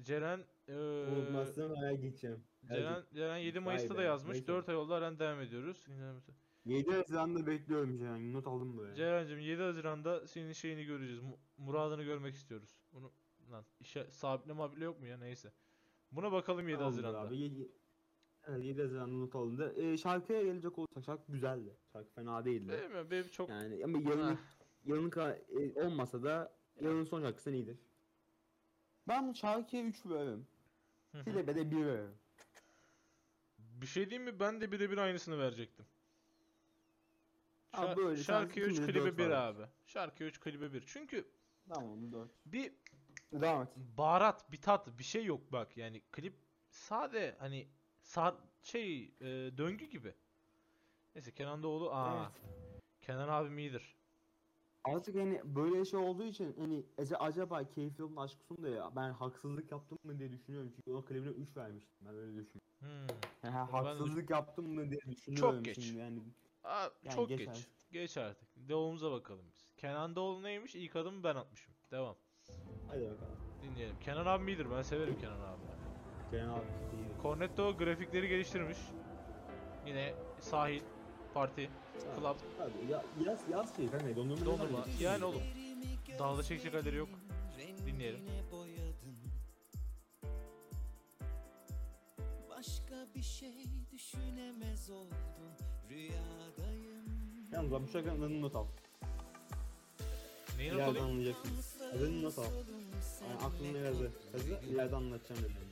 Ceren eee
Unutmazsam aya gideceğim.
Ceren, Ceren 7
Vay
Mayıs'ta da
be,
yazmış.
neyse.
4 ay oldu halen devam ediyoruz.
7 Haziran'da bekliyorum Ceren. Not aldım böyle.
Ceren'cim 7 Haziran'da senin şeyini göreceğiz. Mu- Muradını görmek istiyoruz. Bunu lan işe sabitle mabile yok mu ya neyse. Buna bakalım 7
Tamamdır
Haziran'da.
Abi. 7, evet 7 Haziran'da not alındı. Ee, şarkıya gelecek olursak şarkı güzeldi. Şarkı fena değildi.
Değil mi? Benim çok
Yani ama yarın, Yarın ka- e, olmasa da yarın son şarkısı iyidir. Ben şarkıya 3 veririm. Klibe de 1 veririm.
bir şey diyeyim mi? Ben de birebir aynısını verecektim.
Abi
Şar-
böyle, sen
şarkıya 3
ikimiz de
klibe
dört
1
var.
abi. Şarkıya 3 klibe 1. Çünkü
Tamam 4.
bir
Devam et.
baharat, bir tat, bir şey yok bak. Yani klip sade hani sar şey e, döngü gibi. Neyse Kenan Doğulu aa
Evet.
Kenan abim iyidir.
Artık hani böyle şey olduğu için hani ece- acaba keyifli olan aşk da ya ben haksızlık yaptım mı diye düşünüyorum çünkü o klibine 3 vermiştim ben öyle düşünüyorum.
Hmm.
Yani haksızlık yaptım mı diye düşünüyorum
geç.
şimdi yani.
Aa,
Yani
çok
geç
geç.
artık.
Geç artık. Doğumuza bakalım biz. Kenan Doğulu neymiş? İlk adımı ben atmışım. Devam.
Hadi bakalım.
Dinleyelim. Kenan abim iyidir. Ben severim Kenan abi.
Kenan abi iyi.
Cornetto grafikleri geliştirmiş. Yine sahil, parti, club,
Hadi ya, yaz yaz şey kanka dondurma.
dondurma.
ne
Yani oğlum. Dağda çekecek halleri yok. Dinleyelim.
Başka bir şey düşünemez oldum Rüyadayım
Yalnız bak bu şarkının adını not al.
Neyi not alayım?
anlayacaksın. Adını not al. Yani aklında yazı. Yazı ileride anlatacağım dedim.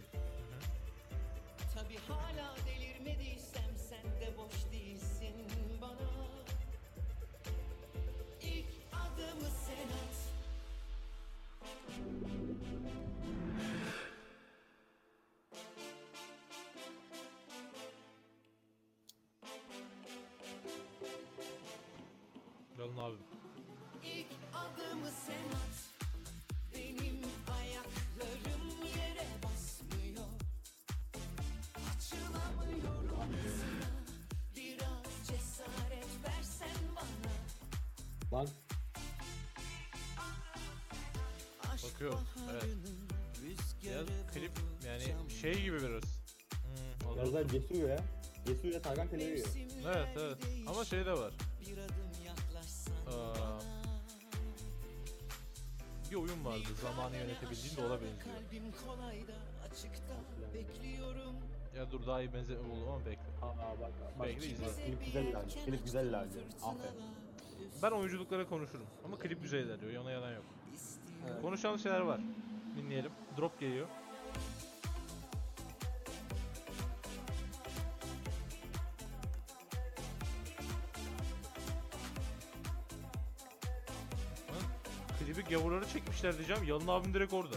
Bakıyorum. Evet. Ya klip yani şey gibi biraz. Hmm,
Biraz daha cesur ya. Cesur ile Tarkan Televiyor.
Evet evet. Ama şey de var. Aa, bir oyun vardı. Zamanı yönetebildiğin de ona benziyor. Ya dur daha iyi benzeme buldum ama bekle.
Aa bak bak.
Bekle izle.
Klip güzel ilerliyor. Klip güzel ilerliyor. Aferin.
Ben oyunculuklara konuşurum. Ama klip güzel ilerliyor. Ona yalan yok.
Evet.
Konuşan şeyler var. Dinleyelim. Drop geliyor. Klibi gavurları çekmişler diyeceğim. Yalın abim direkt orada.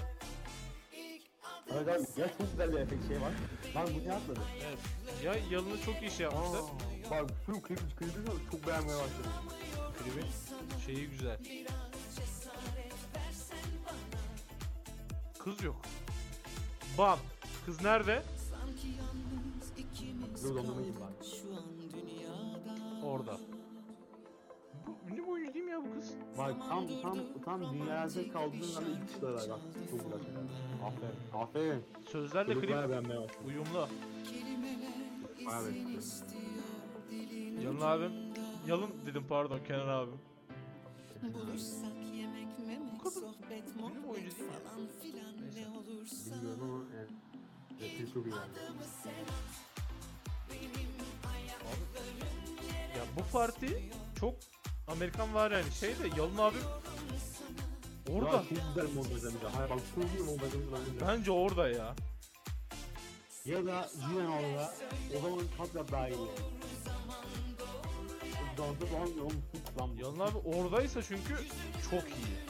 Evet abi ya çok güzel bir efekt şey var. Lan bu ne atladı?
Evet. Ya Yalın'ı çok iyi şey yapmışlar.
Aa, bak şu klip klibi çok beğenmeye başladım.
Klibin şeyi güzel. Kız yok. Bam. Kız nerede?
Dur dondurmayayım bak.
Orada. Bu ünlü bir oyuncu değil mi ya bu kız?
Bak tam tam tam dünyada kaldığın anda ilk çıktılar bak. Çok güzel. Aferin. Aferin.
Sözlerle
Klip beğenmeye başladım.
uyumlu.
Beğendim.
Yalın abim. Yalın dedim pardon Kenan abim.
Buluşsak
kadın
sohbet muhabbet falan filan
Neyse.
ne olursa
Bilmiyorum ama evet. Çok iyi yani.
Ya bu parti çok Amerikan var yani şey de Yalın abim orada.
Ya, çok güzel. Hayır bak çok bence.
Bence orada ya.
Ya da Jiren orada. O zaman kat daha iyi. Dansı falan.
Yalın abi oradaysa çünkü çok iyi.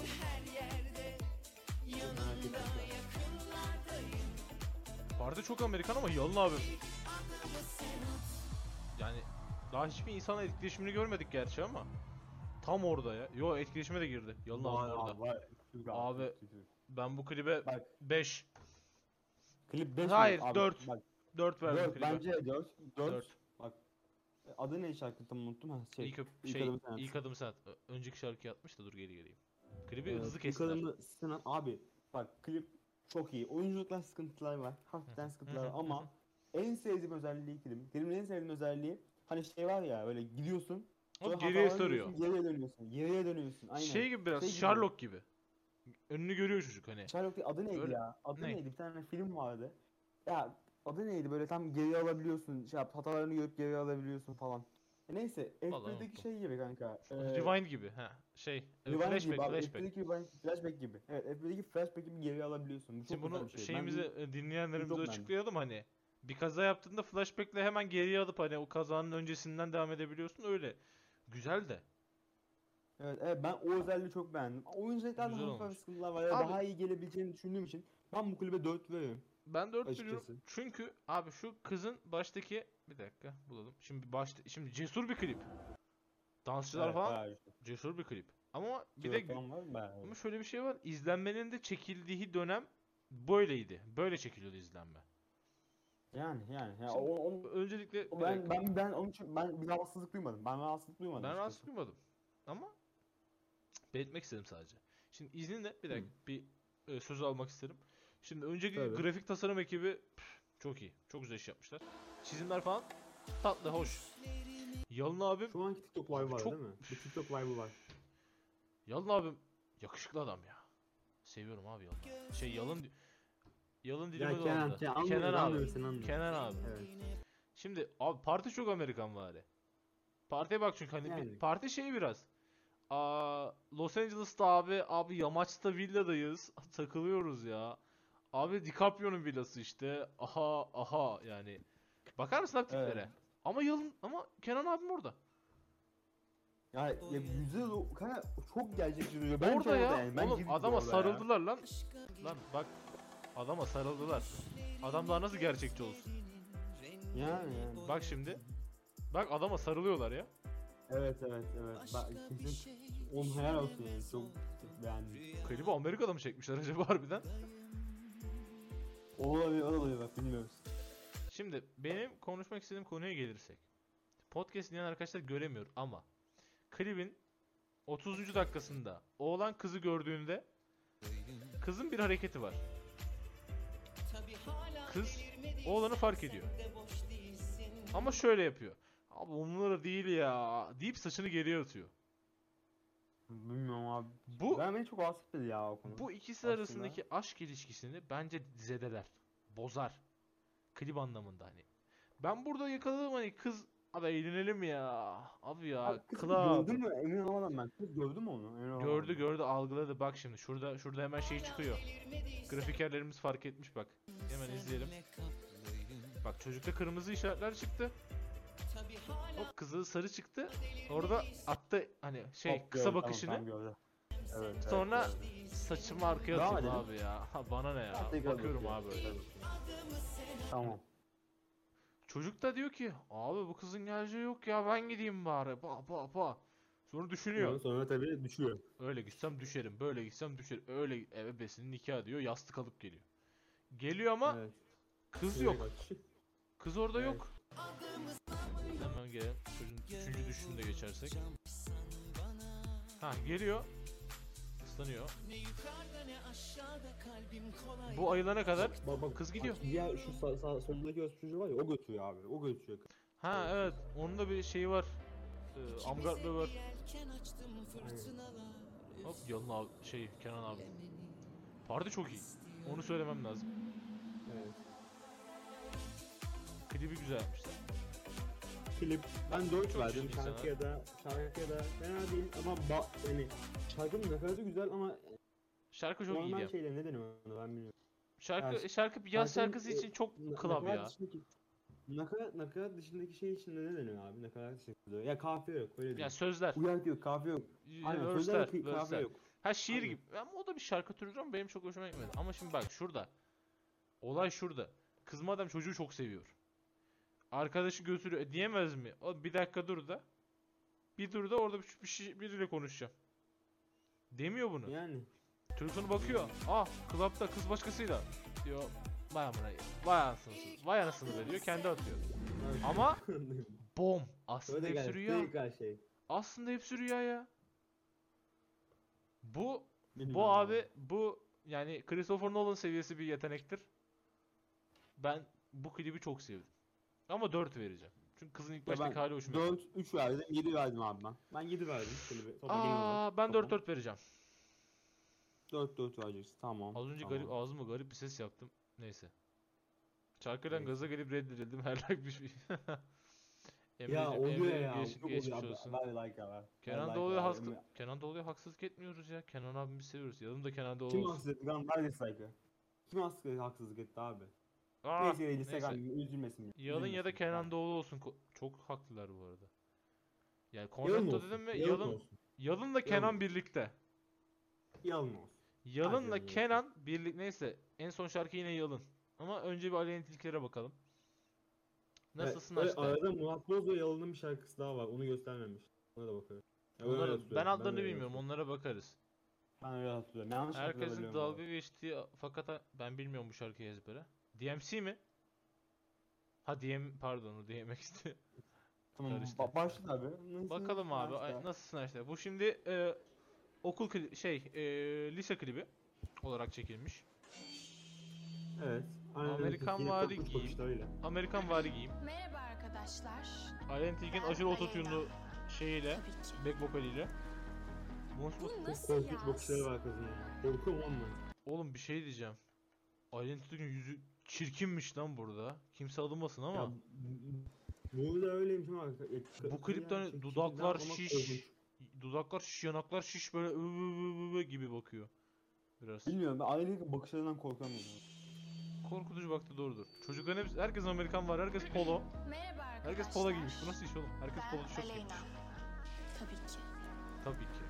Parti çok Amerikan ama Yalın abim. Yani daha hiçbir insanla etkileşimini görmedik gerçi ama. Tam orada ya. Yo etkileşime de girdi. Yalın abi orada.
vay,
Abi,
Türk.
Ben bu klibe
Bak
5
klip 5
Hayır, dört.
Bak
4 verdim
4
klibe.
bence 4 4
4.
Bak adı ne şarkı tam unuttum ha şey.
İlk,
İlk
şey,
adım sen.
ilk adım sen. Önceki şarkıyı atmış da dur geri geleyim. Klibi
Ee,
hızlı
ilk
kestiler.
adımda Sinan abi bak klip çok iyi. Oyunculuklar sıkıntılar var. Hafiften sıkıntılar var ama en sevdiğim özelliği klibin. Klibin en sevdiğim özelliği hani şey var ya böyle gidiyorsun.
O geriye sarıyor.
Geriye dönüyorsun. Geriye dönüyorsun. Aynen.
Şey gibi biraz
Şey gibi.
Sherlock gibi. Önünü görüyor çocuk hani.
Sherlock değil, adı neydi
Öyle-
ya? Adı
Ne?
neydi? Bir tane film vardı. Ya adı neydi? Böyle tam geri alabiliyorsun. Şey yap, hatalarını görüp geri alabiliyorsun falan. E neyse,
Vallahi
F1'deki
unuttum.
şey gibi kanka. Ee,
Rewind gibi. Ha şey. e,
Rewind
flashback,
gibi abi.
flashback.
F1'deki Rewind, flashback gibi. Evet, F1'deki flashback gibi geri alabiliyorsun. Bu çok
Şimdi
güzel
bunu
bir şey. Ben
şeyimizi e, dinleyenlerimize açıklayalım hani. Bir kaza yaptığında flashback'le hemen geriye alıp hani o kazanın öncesinden devam edebiliyorsun öyle. Güzel de.
Evet, evet ben o özelliği çok beğendim. Oyunculuklarda
Güzel
hafif
olmuş.
sıkıntılar var. ya,
Abi-
Daha iyi gelebileceğini düşündüğüm için ben bu klibe 4 veriyorum.
Ben 4
Açıkçası.
veriyorum. Çünkü abi şu kızın baştaki bir dakika bulalım. Şimdi başta şimdi cesur bir klip. Dansçılar
Evet,
falan
güzel.
cesur bir klip. Ama bir de ama şöyle bir şey var. İzlenmenin de çekildiği dönem böyleydi. Böyle çekiliyordu izlenme.
Yani yani. Ya,
Şimdi
o, o-
Öncelikle
o ben, ben ben onun için ben bir rahatsızlık duymadım. Ben rahatsızlık duymadım.
Ben
açıkçası.
rahatsız duymadım. Ama belirtmek istedim sadece. Şimdi izninle bir dakika bir e, söz almak isterim. Şimdi önceki
Tabii.
grafik tasarım ekibi püf, çok iyi. Çok güzel iş yapmışlar. Çizimler falan tatlı, hoş. Yalın abim,
Şu anki TikTok vibe var
Çok-
değil mi? Bir TikTok vibe'ı var.
Yalın abim yakışıklı adam ya. Seviyorum abi Yalın. Şey Yalın Yalın dilime
Ya. Kenan, Kenan,
Kenan abi. Kenan abi.
Evet.
Şimdi abi parti çok Amerikan vari. Partiye bak çünkü hani
Yani.
parti şey biraz. Aa, Los Angeles'ta abi abi yamaçta villadayız. Takılıyoruz ya. Abi DiCaprio'nun villası işte. Aha aha yani. Bakar mısın abi tiplere?
Evet.
Ama yalın ama Kenan abim orada.
Ya, ya o kanka çok gerçekçi duruyor. Bence
orada ya.
yani. Bence
Oğlum adama
orada ya.
sarıldılar lan. Lan bak. Adama sarıldılar. Adam daha nasıl gerçekçi olsun?
Yani yani.
Bak şimdi. Bak adama sarılıyorlar ya.
Evet evet evet. Bak kesin. Oğlum helal olsun yani. Çok, çok beğendim.
Klibi Amerika'da mı çekmişler acaba harbiden?
Olabilir olabilir bak bilmiyoruz.
Şimdi benim konuşmak istediğim konuya gelirsek. Podcast dinleyen arkadaşlar göremiyor ama klibin 30. dakikasında oğlan kızı gördüğünde Kızın bir hareketi var. Kız oğlanı fark ediyor. Ama şöyle yapıyor. Abi onlara değil ya deyip saçını geriye atıyor.
Bilmiyorum abi.
Bu
Ben beni çok rahatsız etti ya o konu.
bu ikisi
aslında.
arasındaki aşk ilişkisini bence zedeler. Bozar. Klip anlamında hani. Ben burada yakaladım hani kız abi eğlenelim ya. Abi ya
Abi kız
club.
gördün mü? Emin olamadım ben. Kız gördü mü onu? Emin olamadım.
Gördü gördü algıladı bak şimdi şurada şurada hemen şey çıkıyor. Grafikerlerimiz fark etmiş bak. Hemen izleyelim. Bak çocukta kırmızı işaretler çıktı. Hop kızı sarı çıktı. Orada attı hani şey
Hop,
kısa
gördü, tamam,
bakışını.
tamam. Evet, evet,
Sonra
gördü.
saçımı arkaya
Devam
atayım abi ya. Bana ne ya?
Ha, tekrar
Bakıyorum
bakıyor.
abi öyle.
Tamam.
Çocuk da diyor ki abi bu kızın geleceği yok ya ben gideyim bari. Pa pa pa. Sonra düşünüyor.
Sonra tabii düşüyor.
Öyle gitsem düşerim, böyle gitsem düşerim. Öyle eve besinin nikah diyor, yastık alıp geliyor. Geliyor ama
Evet.
kız yok. Kız orada
Evet.
yok. Hemen gelelim. Çocuğun üçüncü düşüşünde geçersek. Ha geliyor. Islanıyor. Bu ayılana kadar
Bak, bak,
Kız gidiyor.
Bak, diğer şu sağ, sağ, solundaki çocuğu var ya o götürüyor abi. O götürüyor.
Ha evet onun da bir şeyi var. Ee, Amgartlı var. Hop yalın abi şey Kenan abi. Parti çok iyi. Onu söylemem lazım.
Evet.
Klibi güzel
Klip ben 4
Çok
verdim.
sana.
Şarkıya da şarkıya da fena değil ama ba yani şarkının nakaratı güzel ama
Şarkı çok
normal
ya.
şeyler neden onu ben bilmiyorum.
Şarkı şarkı bir yaz şarkısı
e,
için çok
Na-
club
nakarat
ya.
Dışındaki, nakarat, nakarat dışındaki şey içinde ne deniyor abi? Nakarat dışında. Ya kafiye yok öyle
Ya
değil.
sözler.
Uyark yok, kafiye yok. Aynen sözler yok, kafiye yok.
Ha şiir
Aynen.
gibi. Ama o da bir şarkı türüdür ama benim çok hoşuma gitmedi. Ama şimdi bak şurada. Olay şurada. Kız madem çocuğu çok seviyor. Arkadaşı götürüyor. E, diyemez mi? O bir dakika dur da. Bir dur da orada bir, bir şey, biriyle konuşacağım. Demiyor bunu.
Yani.
Sonra bakıyor. Ah klapta kız başkasıyla. Diyor. Vay amına. Vay anasını. Vay anasını be diyor. Kendi atıyor. Ama bom. Aslında
Öyle
hepsi rüya.
Şey.
Aslında hepsi rüya ya. Bu
Bilmiyorum
bu abi bu yani Christopher Nolan seviyesi bir yetenektir. Ben bu klibi çok sevdim. Ama 4 vereceğim. Çünkü kızın ilk baştaki
ben
hali hoşuma gitti.
4, 3 verdim, 7 verdim abi ben. Ben 7 verdim.
Aa ben
Topa.
4 4 vereceğim.
4 4 vereceksin. Tamam.
Az önce
tamam.
garip ağzıma garip bir ses yaptım. Neyse. Şarkıdan
Neyse.
gaza gelip reddedildim. Her like bir şey.
Ya oluyor ya.
geç-
çok
geçmiş
oluyor.
olsun.
Ben like ben.
Kenan
Ben
Doğulu'ya
like ya.
haksız Kenan Doğulu'ya haksızlık etmiyoruz ya. Kenan abimizi seviyoruz. Yanımda Kenan Doğulu
Kim
olsun.
haksızlık etti lan? Nerede saygı? Kim haksızlık, haksızlık etti abi?
Aa,
neyse
neyse.
Instagram üzülmesin.
Yalın ya da. Kenan. Doğulu olsun. Ko- Çok haklılar bu arada. Yani
olsun.
dedim ve
Yalın
Yalın
olsun.
Yalın'la Kenan
Yalın.
birlikte.
Yalın olsun.
Yalın'la
Yalın olsun.
Kenan birlik neyse en son şarkı yine Yalın. Ama önce bir Aleyna Tilki'lere bakalım. Nasılsın
evet,
Açta?
Arada Murat Boz ve Yalın'ın bir şarkısı daha var. Onu göstermemiş. Ona da bakarız. Ya öyle
Onlara-
hatırlıyorum,
ben adlarını
öyle
bilmiyorum. Onlara bakarız.
Ben öyle hatırlıyorum. Yanlış
Herkesin
hatırlıyorum
dalga
abi.
geçtiği fakat ben bilmiyorum bu şarkıyı ezbere. DMC mi? Ha DM pardon o DMX'ti.
Tamam
karıştı.
ba- başla abi. Nasılsın?
Bakalım abi ay-
Başla.
nasılsın işte. Bu şimdi e, okul kli- şey e, lise klibi olarak çekilmiş.
Evet. aynen öyle.
Amerikan
Türkiye'nin
vari
korkunç
giyim.
bakışlarıyla.
Amerikan vari giyim.
Merhaba arkadaşlar.
Aleyna Tilki'nin aşırı ototune'lu şeyiyle,
Tabii ki.
back vokaliyle. Bu nasıl-
Bu
Çok
nasıl
korkunç
ya?
bakışları var kızın ya. Korkuyorum onunla.
Oğlum bir şey diyeceğim. Aleyna Tilki'nin yüzü çirkinmiş lan burada. Kimse alınmasın ama.
Ya, burada öyleymiş ama.
Bu klipte hani dudaklar şiş, dudaklar şiş, yanaklar şiş böyle ı ı ı ı gibi bakıyor. Biraz.
Bilmiyorum ben ailenin bakışlarından korkamıyorum.
Korkutucu baktı doğrudur. Çocukların hepsi, herkes Amerikan var, herkes polo.
Merhaba arkadaşlar.
Herkes polo giymiş. Bu nasıl iş oğlum? Herkes polo
Ben
tişört giymiş.
Tabii ki.
Tabii ki.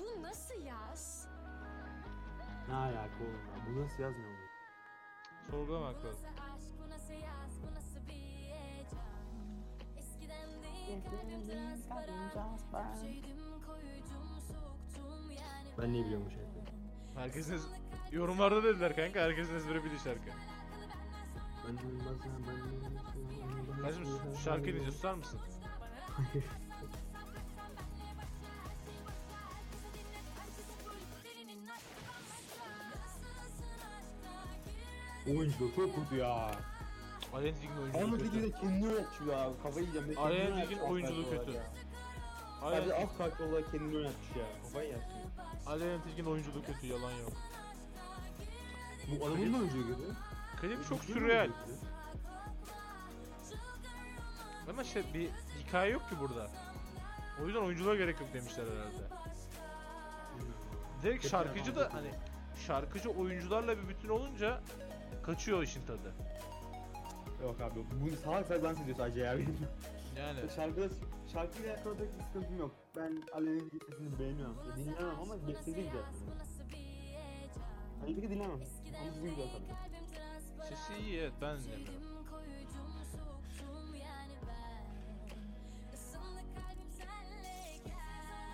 Bu nasıl yaz?
Ne alaka oğlum ya? Bu nasıl yazmıyor?
Sorgulamak lazım.
Ben ne biliyorum bu şarkıyı?
Herkesin yorumlarda dediler kanka herkesin ezbere bilir şarkı.
Ben ben
Kardeşim şu şarkıyı dinleyeceğiz susar mısın?
Oyuncu çok kötü ya.
Tilki'nin
Ahmet
oyunculuğu kötü.
de kendini oynatmış ya. Kafayı yiyeceğim. De
Araya
kendini
Tilki'nin
oynatmış,
oyunculuğu kötü.
ya. Sadece alt karakter olarak kendini oynatmış ya. Kafayı yersin.
Alien Tilki'nin oyunculuğu kötü yalan yok.
Bu adamın da oyunculuğu kötü.
Klip çok sürreal. Ama işte bir hikaye yok ki burada. O yüzden oyunculuğa gerek yok demişler herhalde. Direkt şarkıcı da hani şarkıcı oyuncularla bir bütün olunca kaçıyor işin tadı.
Yok abi bu salak salak dans ediyor sadece ya.
Yani
Şarkıda, şarkıyla alakalı pek bir sıkıntım yok. Ben Aleyna Tilki sesini beğeniyorum. Ya, dinlemem ama güzel. Aleyna Tilki dinlemem. Ama sesi güzel tabii.
sesi iyi evet ben dinlemiyorum.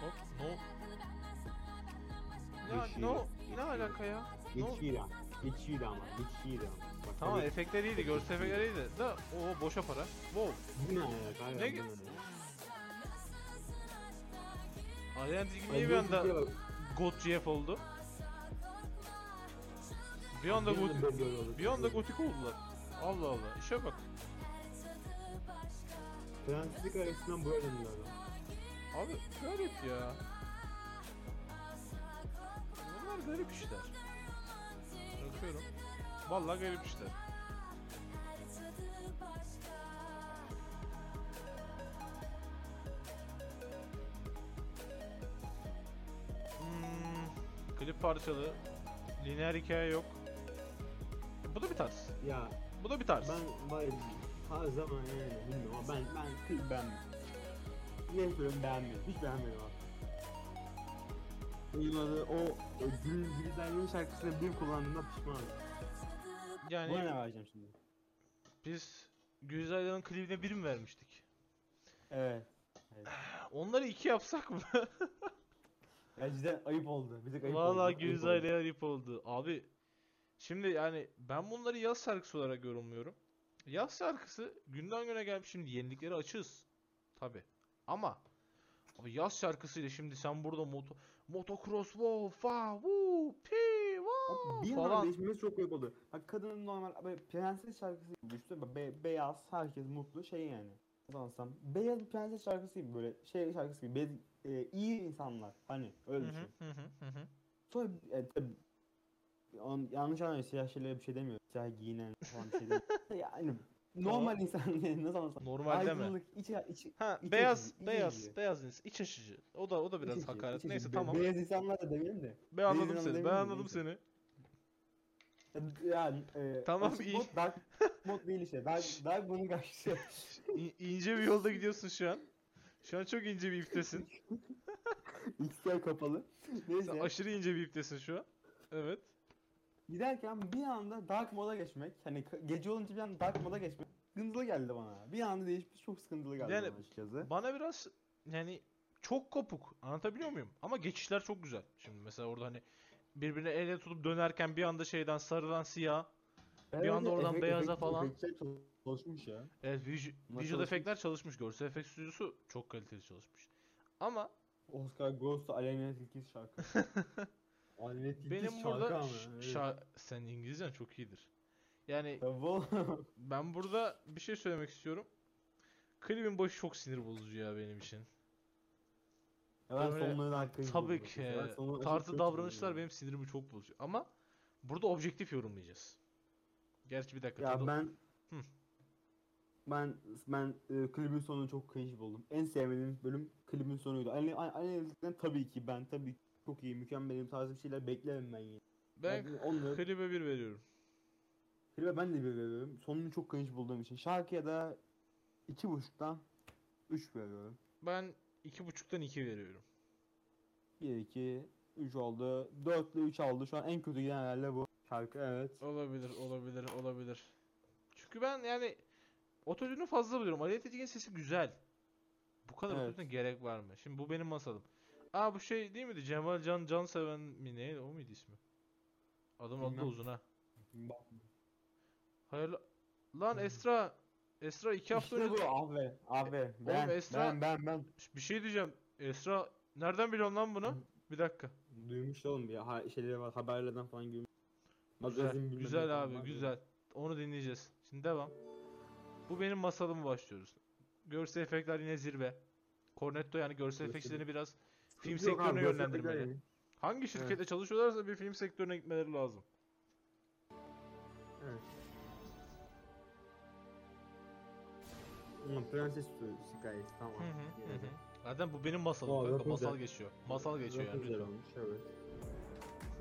Hop no. Ya
Geçiyor.
no ne alaka ya? No.
Geçiydi ama. Geçiydi ama. Bak,
Tamam
tabii-
efektler iyiydi, görsel efektler iyiydi. Da o boşa para. Wow.
Bu ne? Hayır,
Ne-? Alien Tilki niye bir anda
bak.
God GF oldu? Bir anda
Bir anda
gotik,
böyle oldu.
bir anda gotik oldular. Allah Allah, işe bak.
Fransızlık arasından buraya lan.
Abi garip ya. Bunlar garip işler. Bakıyorum. Vallahi garip işler. Hmm, klip parçalı. Lineer hikaye yok. E, bu da bir tarz.
Ya
Bu da bir tarz.
ben ya, her zaman yani bilmiyorum ama ben ben klip beğenmedim. Niye söylüyorum beğenmedim. Hiç beğenmedim abi. Uyumadı o Gül Gülizar'ın şarkısını bir kullandığımda pişmanım.
yani
Buna ne vereceğim şimdi?
biz Güzellerin klibine bir mi vermiştik?
Evet.
Onları iki yapsak mı?
Ya cidden ayıp oldu. Bir tek ayıp oldu.
Vallahi
Ayıp oldu.
Ayıp oldu. Abi şimdi yani ben bunları yaz şarkısı olarak yorumluyorum. Yaz şarkısı günden güne gelmiş şimdi yenilikleri açığız. Tabi. Ama abi yaz şarkısıyla şimdi sen burada moto motocross wow fa woo pi wow
Bir anda
falan.
değişmesi çok ayıp oldu. Bak kadının normal böyle prenses şarkısı gibi düştü. Be- beyaz, herkes mutlu şey yani. Anlatsam? Beyaz bir prenses şarkısı gibi böyle şey şarkısı gibi. Be- e, iyi insanlar. Hani öyle
hı
düşün.
hı hı hı hı.
Sonra e, tabii, an- yanlış anlamayın siyah şeylere bir şey demiyorum. Siyah giyinen falan bir şey demiyorum. yani normal insan yani nasıl anlatsam.
Normal deme.
Aydınlık, içi, içi,
Ha
İç
beyaz
açıcı, iç
beyaz
açıcı.
beyaz ins- iç açıcı. O da o da biraz
iç
hakaret.
iç içi.
Neyse tamam.
Beyaz insanlar da demeyelim de.
Ben anladım
beyaz
seni. Ben anladım
neyse.
seni.
Yani e,
Tamam, iyi.
mod, dark mod değil işte. Dark, dark bunun karşısı.
İnce bir yolda gidiyorsun şu an. Şu an çok ince bir iptesin.
XL kapalı. Neyse.
Sen aşırı ince bir iptesin şu an. Evet.
Giderken bir anda dark moda geçmek, hani gece olunca bir anda dark moda geçmek sıkıntılı geldi bana. Bir anda değişmiş çok sıkıntılı geldi
Yani
bana açıkçası.
Bana biraz yani çok kopuk. Anlatabiliyor muyum? Ama geçişler çok güzel. Şimdi mesela orada hani birbirine elle tutup dönerken bir anda şeyden sarıdan siyah.
Evet,
anda oradan
efekt-
beyaza
efekt-
falan.
çalışmış ya.
Evet, vij- visual
çalışmış?
efektler çalışmış. Görsel efekt stüdyosu çok kaliteli çalışmış. Ama
Oscar Ghost'u Aleyna Tilki şarkı. Tilki
benim burada şa- sen İngilizcen çok iyidir. Yani ben burada bir şey söylemek istiyorum. Klibin başı çok sinir bozucu ya benim için.
Ya ben
Böyle-
hakkıyım
Tabii ki. Tartı davranışlar benim sinirimi çok bozuyor. Ama burada objektif yorumlayacağız. Gerçi bir dakika.
Ya
tadı-
ben
Hı.
ben ben e, klibin sonunu çok cringe buldum. En sevmediğim bölüm klibin sonuydu. Aynı aynı tabii ki ben tabii ki çok iyi mükemmelim tarzı bir şeyler beklemem ben yine.
ben
Yani onları
klibe bir veriyorum.
klibe ben de bir veriyorum. Sonunu çok cringe bulduğum için. Şarkıya da iki buçuktan üç veriyorum.
Ben iki buçuktan iki veriyorum.
1 2 3 oldu. 4 ile 3 oldu. Şu an en kötü giden herhalde bu. Şarkı evet.
Olabilir, olabilir, olabilir. Çünkü ben yani ototünü fazla buluyorum. Ali Tetik'in sesi güzel. Bu kadar
Evet.
ototüne gerek var mı? Şimdi bu benim masalım. Aa bu şey değil miydi? Cemal Can Can Seven mi neydi? O muydu ismi? Adamın adı da
Bilmem.
uzun ha.
Bak.
Hayır la- lan Esra Esra iki hafta
İşte
önce
bu abi abi ben
Esra-
ben ben ben
bir şey diyeceğim. Esra nereden biliyorsun lan bunu? Bir dakika.
duymuş oğlum ya ha, şeyleri var haberlerden falan görmüş.
Güzel,
Magazin bilmem ne
güzel
falan
abi
var
güzel. Onu dinleyeceğiz. Şimdi devam. Bu benim masalımı başlıyoruz. Görsel efektler yine zirve. Cornetto yani görsel
Görsel-
efektlerini biraz film
yok
sektörüne yönlendirmeli. Hangi şirkette çalışıyorlarsa bir film sektörüne gitmeleri lazım.
Evet. Prenses hikayesi tamam.
Hı hı,
Yani.
hı. Zaten bu benim masalım
Aa,
kanka. Masal geçiyor. Masal geçiyor
Rapunzel
yani. lütfen.
olmuş evet.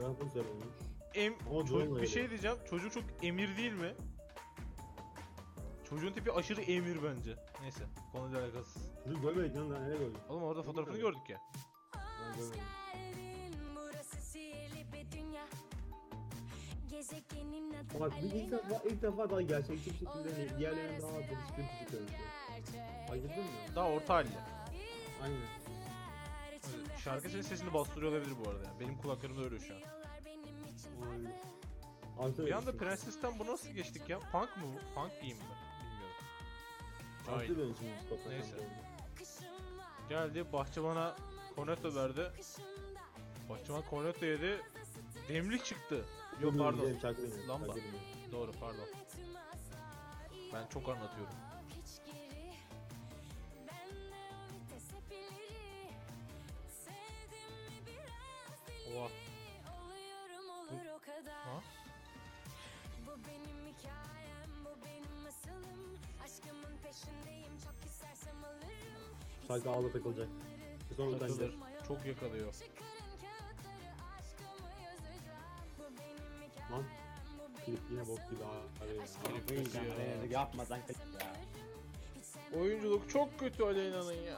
Rapunzel olmuş.
Em
Ama
çocuk- bir şey diyeceğim. Çocuk çok emir değil mi? Çocuğun tipi aşırı emir bence. Neyse, konuyla alakasız.
Çocuk görmedik lan nereye gördük?
Oğlum orada fotoğrafını gördük ya.
Hoş geldin, burası sihirli bir dünya. Gezegenin adı
Bak bir ilk defa ilk defa daha gerçekçi bir şekilde diğerlerinden daha gelişkin çocuk görünüyor. Fark ettin mi?
Daha orta halli.
Aynen.
Şarkı senin sesini bastırıyor olabilir bu arada. Yani. Benim kulaklarımda öyle şu an.
Aynen. Artı
Bir anda. Prenses'ten bu nasıl geçtik ya? Punk mu bu? Punk giyim mi? Bilmiyorum.
Artı
Aynen.
dönüşüm Mustafa
Neyse. Geldi bahçıvana cornetto verdi. Bahçıvan cornetto yedi. Demlik çıktı. Yok
Bilmiyorum,
pardon.
şarkı
Lamba.
şarkı.
Doğru pardon. Ben çok anlatıyorum. Oha.
Kadar.
Ha?
Bu benim hikayem, bu benim masalım. Aşkımın peşindeyim, çok istersem alırım.
Şarkı ağda takılacak. Buradan
Takılır. Çok yakalıyor.
Çıkarın kağıtları, aşkımı yazacağım. Bu benim hikayem,
Lan klip yine bok gibi abi.
Klip kötü ya.
yani Yapma lan klip ya.
Oyunculuk çok kötü Aleyna'nın ya.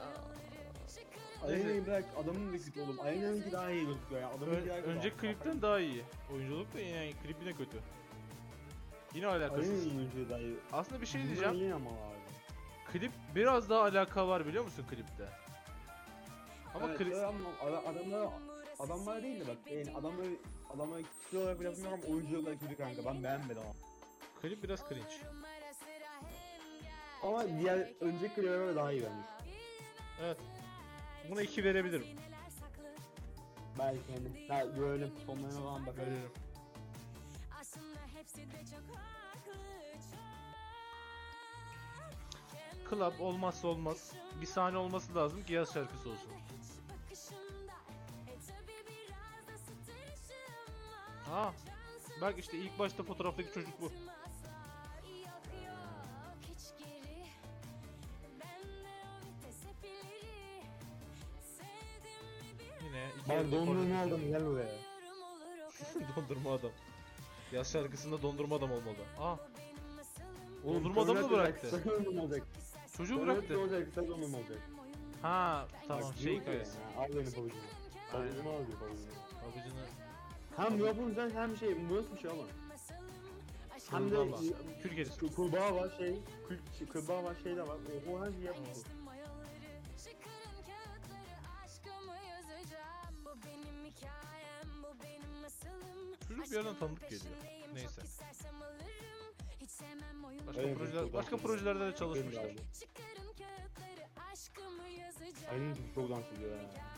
Aleyna'yı bırak adamın da kötü oğlum. Aleyna'nınki daha iyi gözüküyor ya. Adamın
Ön, önceki klipten daha iyi. Oyunculuk da yine klip yine kötü. Yine alakasız.
Aleyna'nın oyunculuğu daha iyi.
Aslında bir şey
Bundan
diyeceğim.
iyi ama abi.
Klip biraz daha alaka var biliyor musun klipte? Ama
evet,
klip
evet ama ada- adamlar adamlar değil de bak yani adamlar adamlar kişi olarak bile yapmıyor ama oyuncu olarak kötü kanka ben beğenmedim ama.
klip biraz cringe.
Ama diğer önceki göre daha iyi bence.
Evet. Buna 2 verebilirim.
Belki hani daha görelim sonlarına falan bakarız.
Veririm. Club olmazsa olmaz. Bir sahne olması lazım ki yaz şarkısı olsun. Aa. Bak işte ilk başta fotoğraftaki çocuk bu. Yine iki
Ben
elde
dondurma
kornetto.
aldım gel buraya.
dondurma adam. Yaz şarkısında dondurma adam olmalı. Aa. Dondurma adamı da bıraktı.
Kısa dondurma olacak.
Çocuğu bıraktı.
olacak, kısa dondurma olacak.
Ha tamam
Bak,
şey
yok ya,
hikayesi.
Al benim pabucumu.
Aynen.
Pabucumu al diyor pabucumu.
Babacını
Hem Rapunzel hem şey nasıl bir şey ama. Hem de
Kurbağa.
Ku- kurbağa var şey, kül, kurbağa var şey de var. O her şeyi yapmış.
Çıkarın kağıtları aşkımı yazacağım Bu benim hikayem bu benim masalım
Çocuk bir yerden tanıdık geliyor.
Peşindeyim,
Neyse.
çok istersem alırım. Hiç sevmem oyun
Başka
Evet,
projeler
çok
başka projelerde de çalışmışlar.
Çıkarın kağıtları aşkımı yazacağım
Aynen çok dans ediyor ya.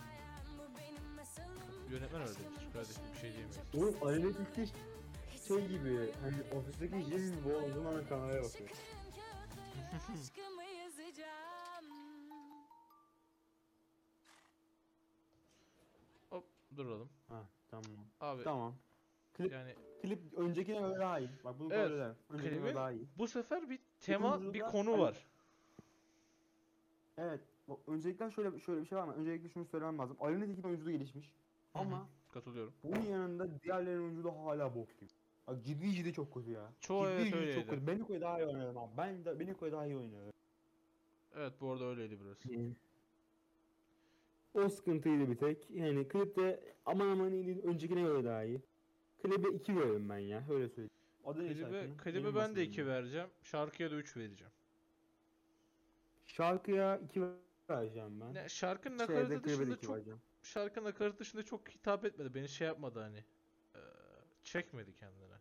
Yönetmen öyle demiştir. Kardeşim bir şey diyemeyiz.
Oğlum Tilki şey gibi hani ofisteki jim gibi o zaman kameraya bakıyor.
aşkımı yazacağım
Hop duralım.
Ha tamam.
Abi
Tamam. Klip,
yani
klip öncekine göre daha iyi. Bak bunu
Evet.
Öncekine
klibi-
göre daha iyi.
bu sefer bir tema bir konu var.
Evet. bak, Öncelikle şöyle şöyle bir şey var ama öncelikle şunu söylemem lazım. Aleyna Tilki'nin oyunculuğu gelişmiş. Ama
Katılıyorum.
bunun yanında diğerlerinin oyunculuğu hala bok gibi. Bak ciddi ciddi çok kötü ya.
Çoğu
ciddi
evet
ciddi
öyleydi.
çok kötü. Beniko'yu daha iyi oynadım abi. Ben de Beniko'yu daha iyi oynuyorum.
Evet bu arada öyleydi biraz.
O sıkıntıydı bir tek. Yani klipte aman aman iyi değil. Öncekine göre daha iyi. Klibe 2 veriyorum ben ya. Öyle söyleyeyim. Adı ne
Klibe,
şarkının?
klibe
Benim
ben de
masalım
2
ya.
vereceğim. Şarkıya da 3 vereceğim.
Şarkıya 2 vereceğim ben.
Ne, şarkının
Şeyde
nakaratı
klibe de
dışında
2
çok
vereceğim.
Şarkının nakaratı dışında çok hitap etmedi. Beni şey yapmadı hani. eee, çekmedi kendine.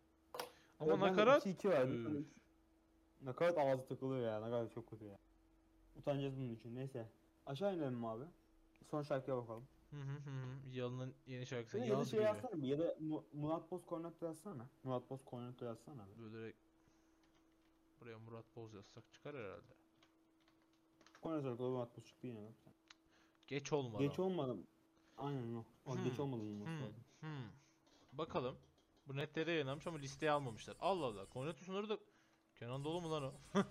Ama nakarat
2-2 verdim.
üf.
Nakarat ağzı takılıyor ya. Nakarat çok kötü ya. Utanacağız bunun için. Neyse. Aşağı inelim mi abi? Son şarkıya bakalım.
Hı hı hı hı. Yalın'ın yeni şarkısı
Ya da
Yaz
şey
Gece.
yazsana bir ya da Mu- Murat Boz Kornetto yazsana. Murat Boz Kornetto yazsana. bir.
Böyle direkt buraya Murat Boz yazsak çıkar herhalde.
Kornetto Murat Boz çıktı yine. lan.
Geç olmadan.
Geç olmadı. Aynen o. O geç
Hmm,
olmadı olması
Hmm,
lazım.
hmm. Bakalım. Bu netlere yayınlanmış ama listeye almamışlar. Allah Allah. Cornetto sunuları da Kenan Dolu mu lan o?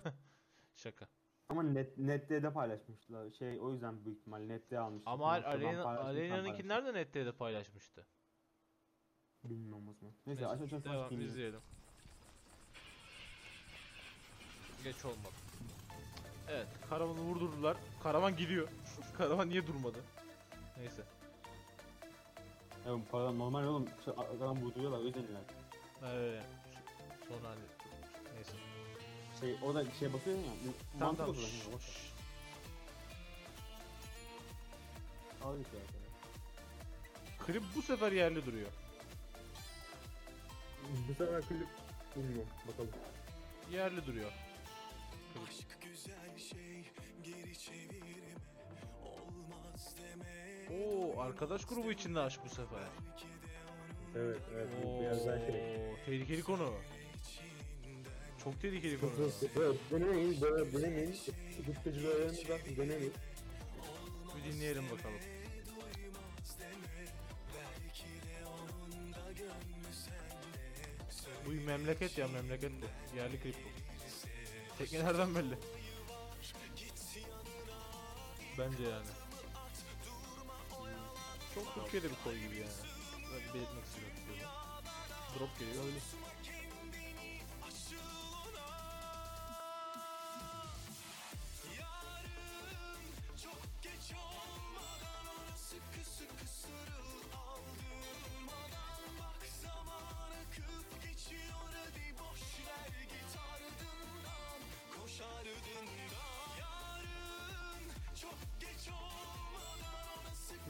Şaka.
Ama net nette de paylaşmışlar. Şey o yüzden büyük ihtimal nette almışlar.
Ama Aleyna, Aleyna'nınki nerede netleye de paylaşmıştı?
Bilmiyorum o zaman. Neyse
Neyse,
aç aç aç
Devam izleyelim. Geç olmadı. Evet, karavanı vurdurdular. Karavan gidiyor. karavan niye durmadı? Neyse.
Evet bu paralar normal oğlum. Şey, arkadan vurduruyorlar özeniyorlar.
Ee, son hali. Neyse.
Şey o da şey basıyor ya.
Tamam tamam. şşş,
ya. Al işte arkadaşlar.
Klip bu sefer yerli duruyor.
Bu sefer klip bilmiyorum bakalım.
Yerli duruyor. Klip.
Aşk güzel şey geri çevirme olmaz deme
Oo, arkadaş grubu içinde aşk bu sefer.
Evet evet
Oo,
biraz daha şey.
tehlikeli konu. Çok tehlikeli konu.
Evet denemeyin böyle denemeyin. Sıkıştırıcılarını da denemeyin.
Bir dinleyelim bakalım. Bu memleket ya memleket bu. Yerli klip bu. Teknelerden belli. Bence yani. Çok Türkiye'de bir koy gibi yani. Böyle belirtmek istiyorum. Drop geliyor.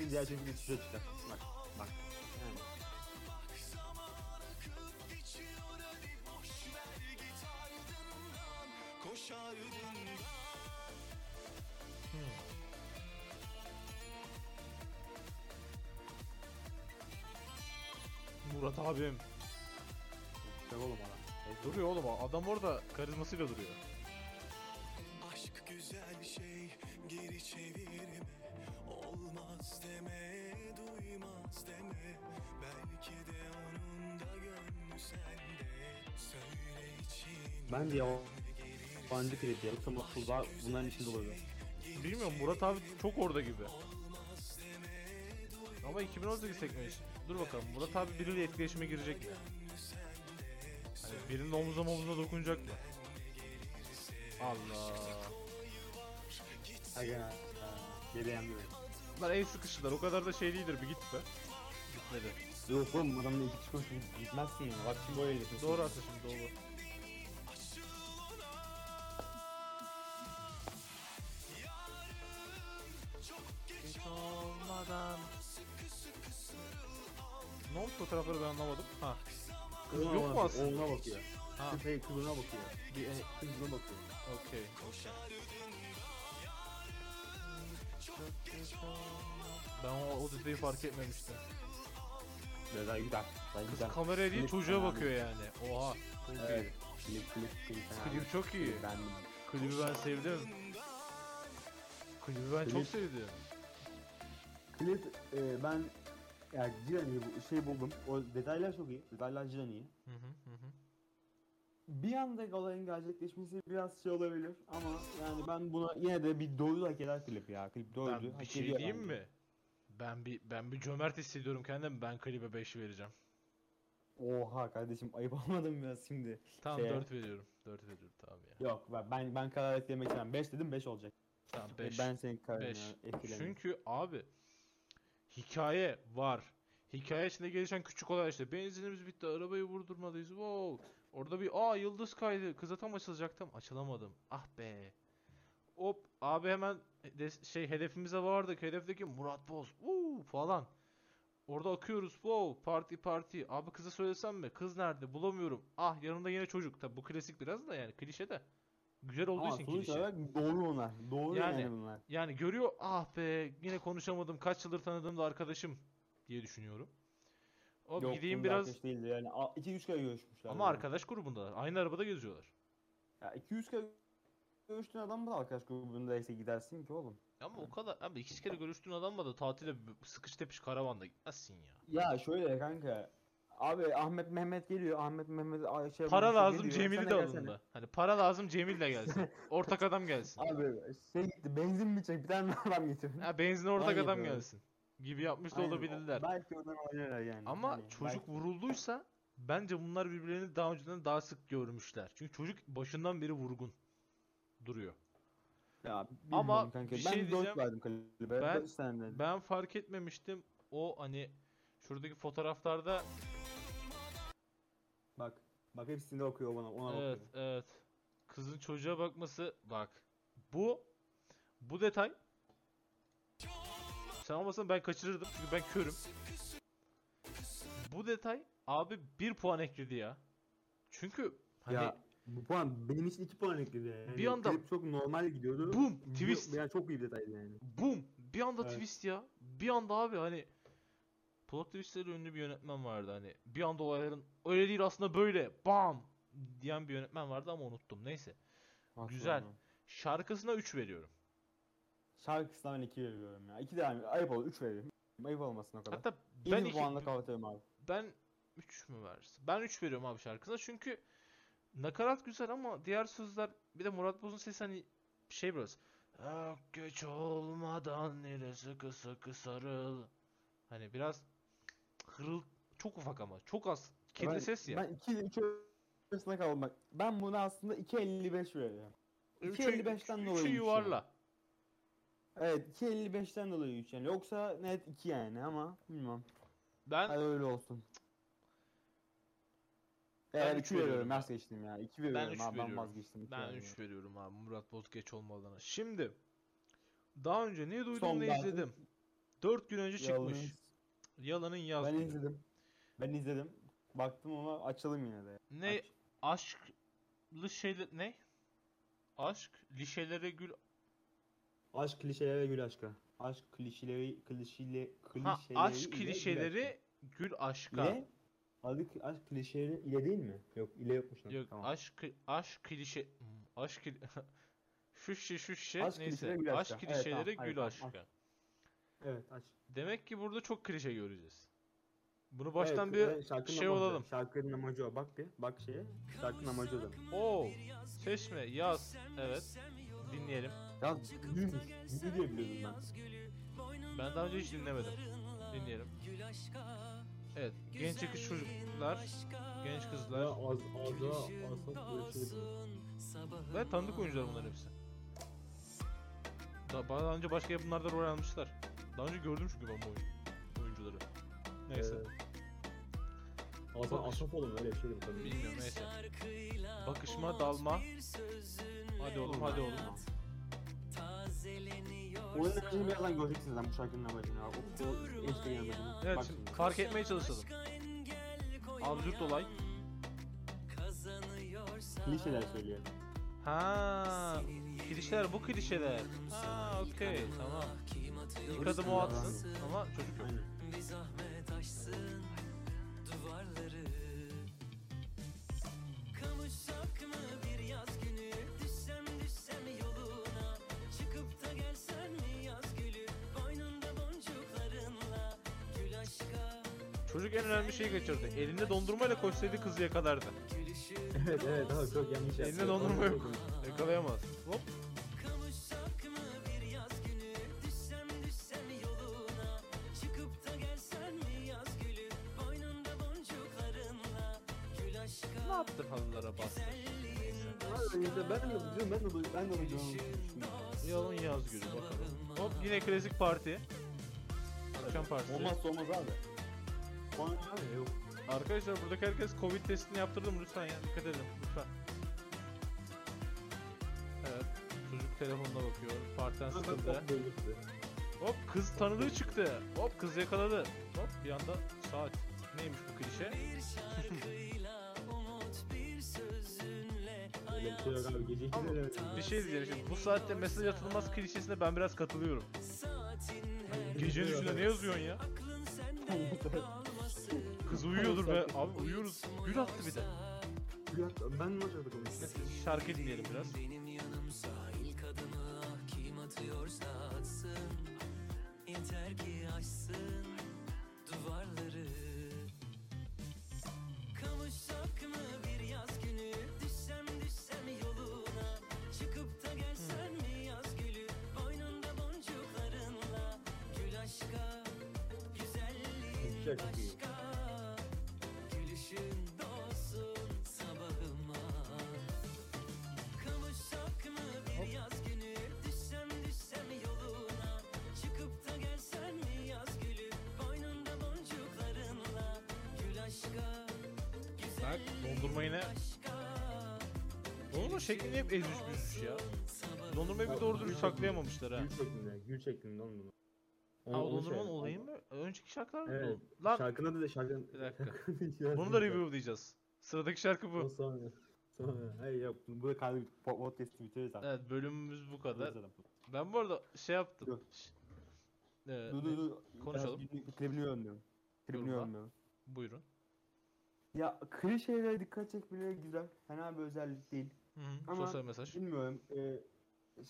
Bir diğer bir size çıkar. Bak bak. Yani.
Murat abim.
Güzel oğlum adam.
Duruyor oğlum adam orada karizmasıyla duruyor.
Deme duymaz deme belki de onun da gönlü sende söyle için
Bence ya yabancı ya. Yoksa Mutluluklar bunların içinde oluyor.
Bilmiyorum Murat abi çok orada gibi. Ama 2018 sekmiş. Dur bakalım Murat abi biriyle etkileşime girecek mi? Hani birinin omuzuna omuzuna dokunacak mı? Allah.
Aga. Geri yanmıyor.
Bunlar el sıkıştılar o kadar da şey değildir bir git be. Gitmedi.
Yok oğlum adamla iki çıkmış gitmezsin ya. Bak şimdi böyle yapıyorsun.
Doğru aslında şimdi doğru. Hiç olmadan. Ne oldu fotoğrafları ben anlamadım. Ha. Kız
Kızına
yok mu aslında?
Oğluna bakıyor.
Ha.
Kız hey, kızına bakıyor.
Bir, e,
Kızına bakıyor.
Okey, okey. Ben o, o detayı fark etmemiştim.
Güzel güzel. Güzel
Kız
güzel.
kameraya değil çocuğa bakıyor yani. Oha. Çok
Evet. Klip klip klip. fena.
Klip çok iyi.
Ben
Klibi ben sevdim. Klibi ben çok
Klip-
sevdim.
klip e, ben yani Cilani'yi bu şey buldum. O detaylar çok iyi. Detaylar Cilani'yi.
Hı hı hı hı.
Bir anda olayın gerçekleşmesi biraz şey olabilir ama yani ben buna yine de bir doydu hak eder klip ya. Klip doydu.
Ben bir
hak
şey
ediyor
diyeyim
bence.
mi? Ben bir ben bir cömert hissediyorum kendimi. Ben klibe 5 vereceğim.
Oha kardeşim ayıp olmadım biraz şimdi.
Tamam
Şeye-
4 veriyorum. 4 veriyorum tamam ya.
Yok ben ben, ben karar ettirmek istemem. 5 dedim 5 olacak.
Tamam
E,
5.
Ben senin
5.
etkilemem.
Çünkü abi hikaye var. Hikaye içinde gelişen küçük olay işte benzinimiz bitti arabayı vurdurmalıyız wow. Orada bir aa yıldız kaydı kıza tam açılacaktım açılamadım ah be. Hop abi hemen şey hedefimize vardık hedefteki Murat Boz uuu falan. Orada akıyoruz wow parti parti abi kıza söylesem mi kız nerede bulamıyorum ah yanında yine çocuk tabi bu klasik biraz da yani klişe de. Güzel olduğu
Ama
için
sonuç
klişe.
olarak doğru bunlar. Doğru yani,
Yani-
bunlar.
Yani görüyor ah be yine konuşamadım kaç yıldır tanıdığım da arkadaşım diye düşünüyorum. O
Yok,
gideyim biraz
arkadaş değildi yani. 2-3 kere görüşmüşler.
ama
yani.
arkadaş grubundalar. Aynı arabada geziyorlar.
Ya 200 kere görüştüğün adam da arkadaş grubundaysa gidersin ki oğlum.
Ama o kadar abi iki kere görüştüğün adamla da tatile b- sıkış tepiş karavanda gitmezsin ya.
Ya şöyle kanka. Abi Ahmet Mehmet geliyor. Ahmet Mehmet Ayşe
Para
Ayşe
lazım
geliyor,
Cemil'i
sen
de
gelsene.
alındı. Hani para lazım Cemil de gelsin. Ortak adam gelsin.
Abi şey gitti benzin mi çek bir tane adam getirin.
Ha benzine ortak adam gelsin. Gibi yapmış da
Aynen,
olabilirler.
Belki oradan oynarlar yani.
Ama
Hani
çocuk
belki-
vurulduysa bence bunlar birbirlerini daha önceden daha sık görmüşler. Çünkü çocuk başından beri vurgun duruyor.
Ya,
Ama
kanka.
bir
ben
şey
dört
diyeceğim.
verdim kalibre.
Ben-
Ben.
Ben fark etmemiştim. O hani şuradaki fotoğraflarda
Bak. Bak hepsinde okuyor bana. Ona
evet
bakıyor.
evet kızın çocuğa bakması bak. Bu bu detay sen olmasan ben kaçırırdım çünkü ben körüm. Bu detay abi bir puan ekledi ya. Çünkü hani
Ya bu puan benim için 2 puan ekledi yani.
Bir anda-
Klip çok normal gidiyordu.
Boom,
Bir-
twist.
Yani çok iyi detaydı yani.
Boom! Bir anda
Evet.
twist ya. Bir anda abi hani plot twistleri ünlü bir yönetmen vardı hani. Bir anda olayların öyle değil aslında böyle bam diyen bir yönetmen vardı ama unuttum. Neyse. Güzel.
Aslında.
Şarkısına 3 veriyorum.
Şarkısına ben 2 veriyorum ya. 2 de yani ayıp olur 3 veririm. Ayıp olmasın o kadar.
Hatta
ben İyi bir
iki,
puanla kapatıyorum abi.
ben 3 mü versin? Ben 3 veriyorum abi şarkısına çünkü nakarat güzel ama diğer sözler bir de Murat Boz'un sesi hani şey biraz "Ah, geç olmadan ile sıkı sıkı sarıl. Hani biraz hırıl çok ufak ama çok az kirli
ben,
ses ya.
Ben 2 ile 3 arasında kaldım bak. Ben buna aslında 2.55 veriyorum.
Üçü-
2.55'ten
üçü
dolayı üç
yuvarla.
Evet 2.55'ten dolayı 3 yani. Yoksa net 2 yani ama bilmem.
Ben
Hadi öyle olsun.
Ben
Eğer
üç
2 veriyorum
ya.
vazgeçtim ya. 2 veriyorum
üç
abi ben
veriyorum.
vazgeçtim.
ben
veriyorum.
3 veriyorum abi Murat Boz geç olmadan. Şimdi daha önce ne duydum
Son
ne
zaten-
izledim. 4 gün önce çıkmış.
Yalnız
Yalanın yaz
Ben izledim. Ben izledim. Baktım ama açalım yine de.
Ne
Aç.
aşklı şeyler ne? Aşk lişelere gül
Aşk klişelere gül aşka. Aşk klişeleri klişele
ha
klişeleri
aşk
ile gül
klişeleri gül
aşka.
aşka.
ile adı aşk klişeleri ile değil mi? Yok ile yokmuş lan.
Yok
Tamam.
aşk aşk klişe Hmm, aşk kli- şu şişe şu şişe
Aşk
neyse
klişeleri gül
aşk
aşka. Evet,
klişeleri
tamam,
gül aşka.
Evet aşk.
Demek ki burada çok klişe göreceğiz. Bunu baştan
Evet,
bir
evet, şarkının
şey
amacı.
olalım.
Şarkının amacı o. Bak bir. Bak şeye. Şarkının amacı o.
Oo, seçme, yaz. Evet. Dinleyelim.
Ya büyümüş. Büyü diye biliyordum ben.
Ben daha önce hiç dinlemedim. Dinleyelim. Evet, genç yakış çocuklar, genç kızlar
az az az böyle şey
ve tanıdık oyuncular bunların hepsi. Da, daha önce başka yapımlarda rol almışlar. Daha önce gördüm çünkü ben bu oyun, oyuncuları. Neyse,
Hasan
Bakış-
Asafoğlu mu öyle bu tabii.
bilmiyorum neyse. Bakışma, dalma. Hadi oğlum, hadi oğlum.
Oyunun amacını birazdan göreceksiniz lan bu şarkının amacını. abi. O, o eşliğin amacını.
Evet,
Bak
şimdi fark etmeye çalışalım. Absürt olay.
Klişeler söylüyor.
Ha, klişeler bu klişeler. Ha, okey, tamam. İlk adım o atsın ama çocuk yok.
Aynen.
Çocuk en önemli şeyi kaçırdı. Elinde dondurmayla koşsaydı kızı yakalardı.
evet evet abi çok yanlış yaptı.
Elinde dondurma yok. Yakalayamaz. Hop. Ne yaptın halılara bastın?
Abi işte ben de ben de ben de düşündüm.
Yalın yaz günü bakalım. Hop yine klasik parti. Akşam partisi.
Olmazsa olmaz abi. Abi yok.
Arkadaşlar buradaki herkes Covid testini yaptırdı mı lütfen ya dikkat edin lütfen. Evet çocuk telefonuna bakıyor. Partiden sıkıldı. Hop kız tanıdığı çıktı. Hop kız yakaladı. Hop bir anda saat. Neymiş bu klişe?
Bir şey yok abi. Gece
Ama
2'de evet.
Bir şey diyeceğim şimdi. Bu saatte mesaj atılmaz klişesine ben biraz katılıyorum. Gecenin üçünde ne yazıyorsun ya? Kız uyuyordur be. Abi uyuyoruz. Gül attı bir de.
Bir dakika, Ben yapıyordum işte.
Neyse, şarkı dinleyelim biraz.
Benim yanımsa ilk adımı kim atıyorsa atsın Yeter ki aşsın duvarları Kavuşsak mı bir yaz günü Düşsem düşsem yoluna Çıkıp da gelsen mi yaz gülü Boynunda boncuklarınla Gül aşka Güzelliğin
Çok
şeklini hep ezmiş büzmüş ya. Dondurmayı bir doğru dürüst saklayamamışlar ha.
Gül şeklinde. Gül şeklinde oğlum bunu.
Ha o
onu
dondurmanın
şey-
olayı mı? Önceki şarkılar mı?
Evet.
Lan
Şarkının da şarkının...
Bir dakika. bunu da reviewlayacağız. Sıradaki şarkı bu.
sonra. Sonra. Hayır yok. Bu da kalbi podcast'i bitiririz abi.
Evet bölümümüz bu kadar.
Bitiririz zaten.
Ben bu arada şey yaptım.
Dur.
Ş- Ee,
Dur dur dur.
Konuşalım.
Biraz bir- bir Klibini yorumluyorum. Klibini
Yorum. Buyurun.
Ya klişelere dikkat çekmeleri güzel. Fena bir özellik değil.
Hı hı,
Ama-
Sosyal mesaj.
Bilmiyorum. E,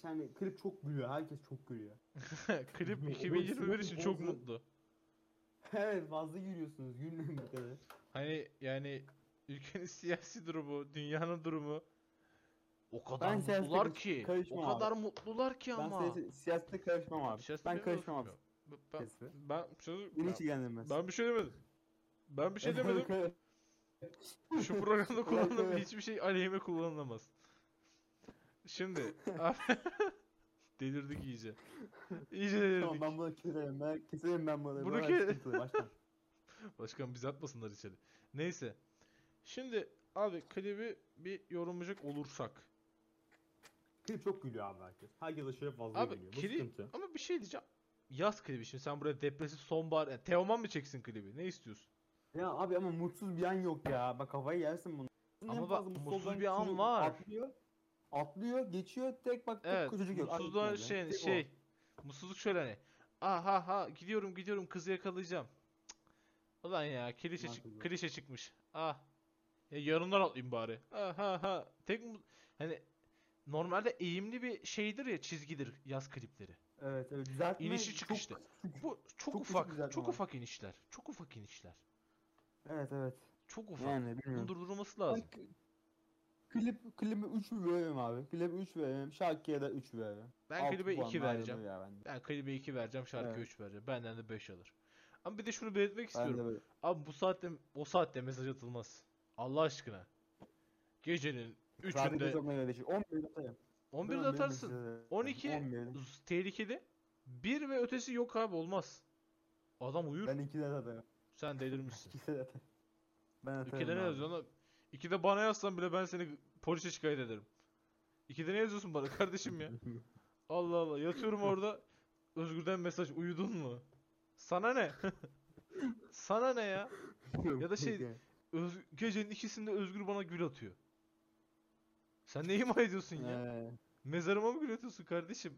yani klip çok gülüyor. Herkes çok gülüyor.
Klip
O-
2021 için çok mutlu.
evet fazla gülüyorsunuz. Gülmeyin bir kere.
Hani yani ülkenin siyasi durumu, dünyanın durumu o kadar
Ben
mutlular ki. O
karışmam abi.
kadar mutlular ki
Ben
ama.
siyasete, siyasete karışmam abi.
Siyasete
ben karışmam abi.
Ben, ben, ben,
Beni
ben,
hiç ilgilendirmez.
ben bir şey demedim. Ben bir şey demedim. Şu programda kullandığım hiçbir şey aleyhime kullanılamaz. Şimdi abi delirdik iyice. İyice delirdik.
tamam ben bunu keserim. Ben keserim ben bunu.
Bunu ke-
Baştan.
Başkan bizi atmasınlar içeri. Neyse. Şimdi abi klibi bir yorumlayacak olursak.
Klip çok gülüyor abi herkes. Herkes aşırı fazla
Abi
gülüyor. Bu
klip
sıkıntı.
ama bir şey diyeceğim. Yaz klibi şimdi sen buraya depresif sonbahar yani Teoman mı çeksin klibi? Ne istiyorsun?
Ya abi ama mutsuz bir an yok ya. Bak kafayı yersin bunu.
Ama bak, mutsuz
olan
bir an var.
Atlıyor. Atlıyor, geçiyor, tek bak tek
Evet.
çocuk yok. Gitmedi.
şey
Tek o.
şey. Mutsuzluk şöyle hani. Aha ha gidiyorum gidiyorum kızı yakalayacağım. Cık. Ulan ya klişe, çık- klişe çıkmış. Ah. Ya yarımdan atlayayım bari. Aha ha. Tek hani normalde eğimli bir şeydir ya çizgidir yaz klipleri.
Evet, evet. Düzeltme
İnişi
çok
çıkıştı.
küçük.
Bu çok,
Çok
ufak, çok
var.
ufak inişler. Çok ufak inişler.
Evet, evet.
Çok ufak.
Yani bilmiyorum.
durdurulması
Ben
lazım.
k- klip klibe 3 veririm abi. Klibe 3 veririm. Şarkıya da 3 veririm.
Ben
Altı
klibe
puan
2
ayrılır
vereceğim.
Bende.
Ben klibe 2 vereceğim, şarkıya
Evet.
3 vereceğim. Benden de 5 alır. Ama bir de şunu belirtmek
Ben
istiyorum.
de böyle.
Abi bu saatte o saatte mesaj atılmaz. Allah aşkına. Gecenin
Zaten
3'ünde
çok meyve değişik. 11 atarım.
11'de
Benim
atarsın.
mesajı-
12
11'de.
z- tehlikeli. 1 ve ötesi yok abi olmaz. Adam uyur.
Ben 2'de atarım.
Sen delirmişsin.
2'de atarım. Ben atarım.
Ne
abi.
yazıyorsun? İkide bana yazsan bile ben seni polise şikayet ederim. İkide ne yazıyorsun bana kardeşim ya? Allah Allah yatıyorum orada. Özgür'den mesaj uyudun mu? Sana ne? Sana ne ya? Ya da şey-. Öz gecenin ikisinde Özgür bana gül atıyor. Sen ne ima ediyorsun ya? Mezarıma mı gül atıyorsun kardeşim?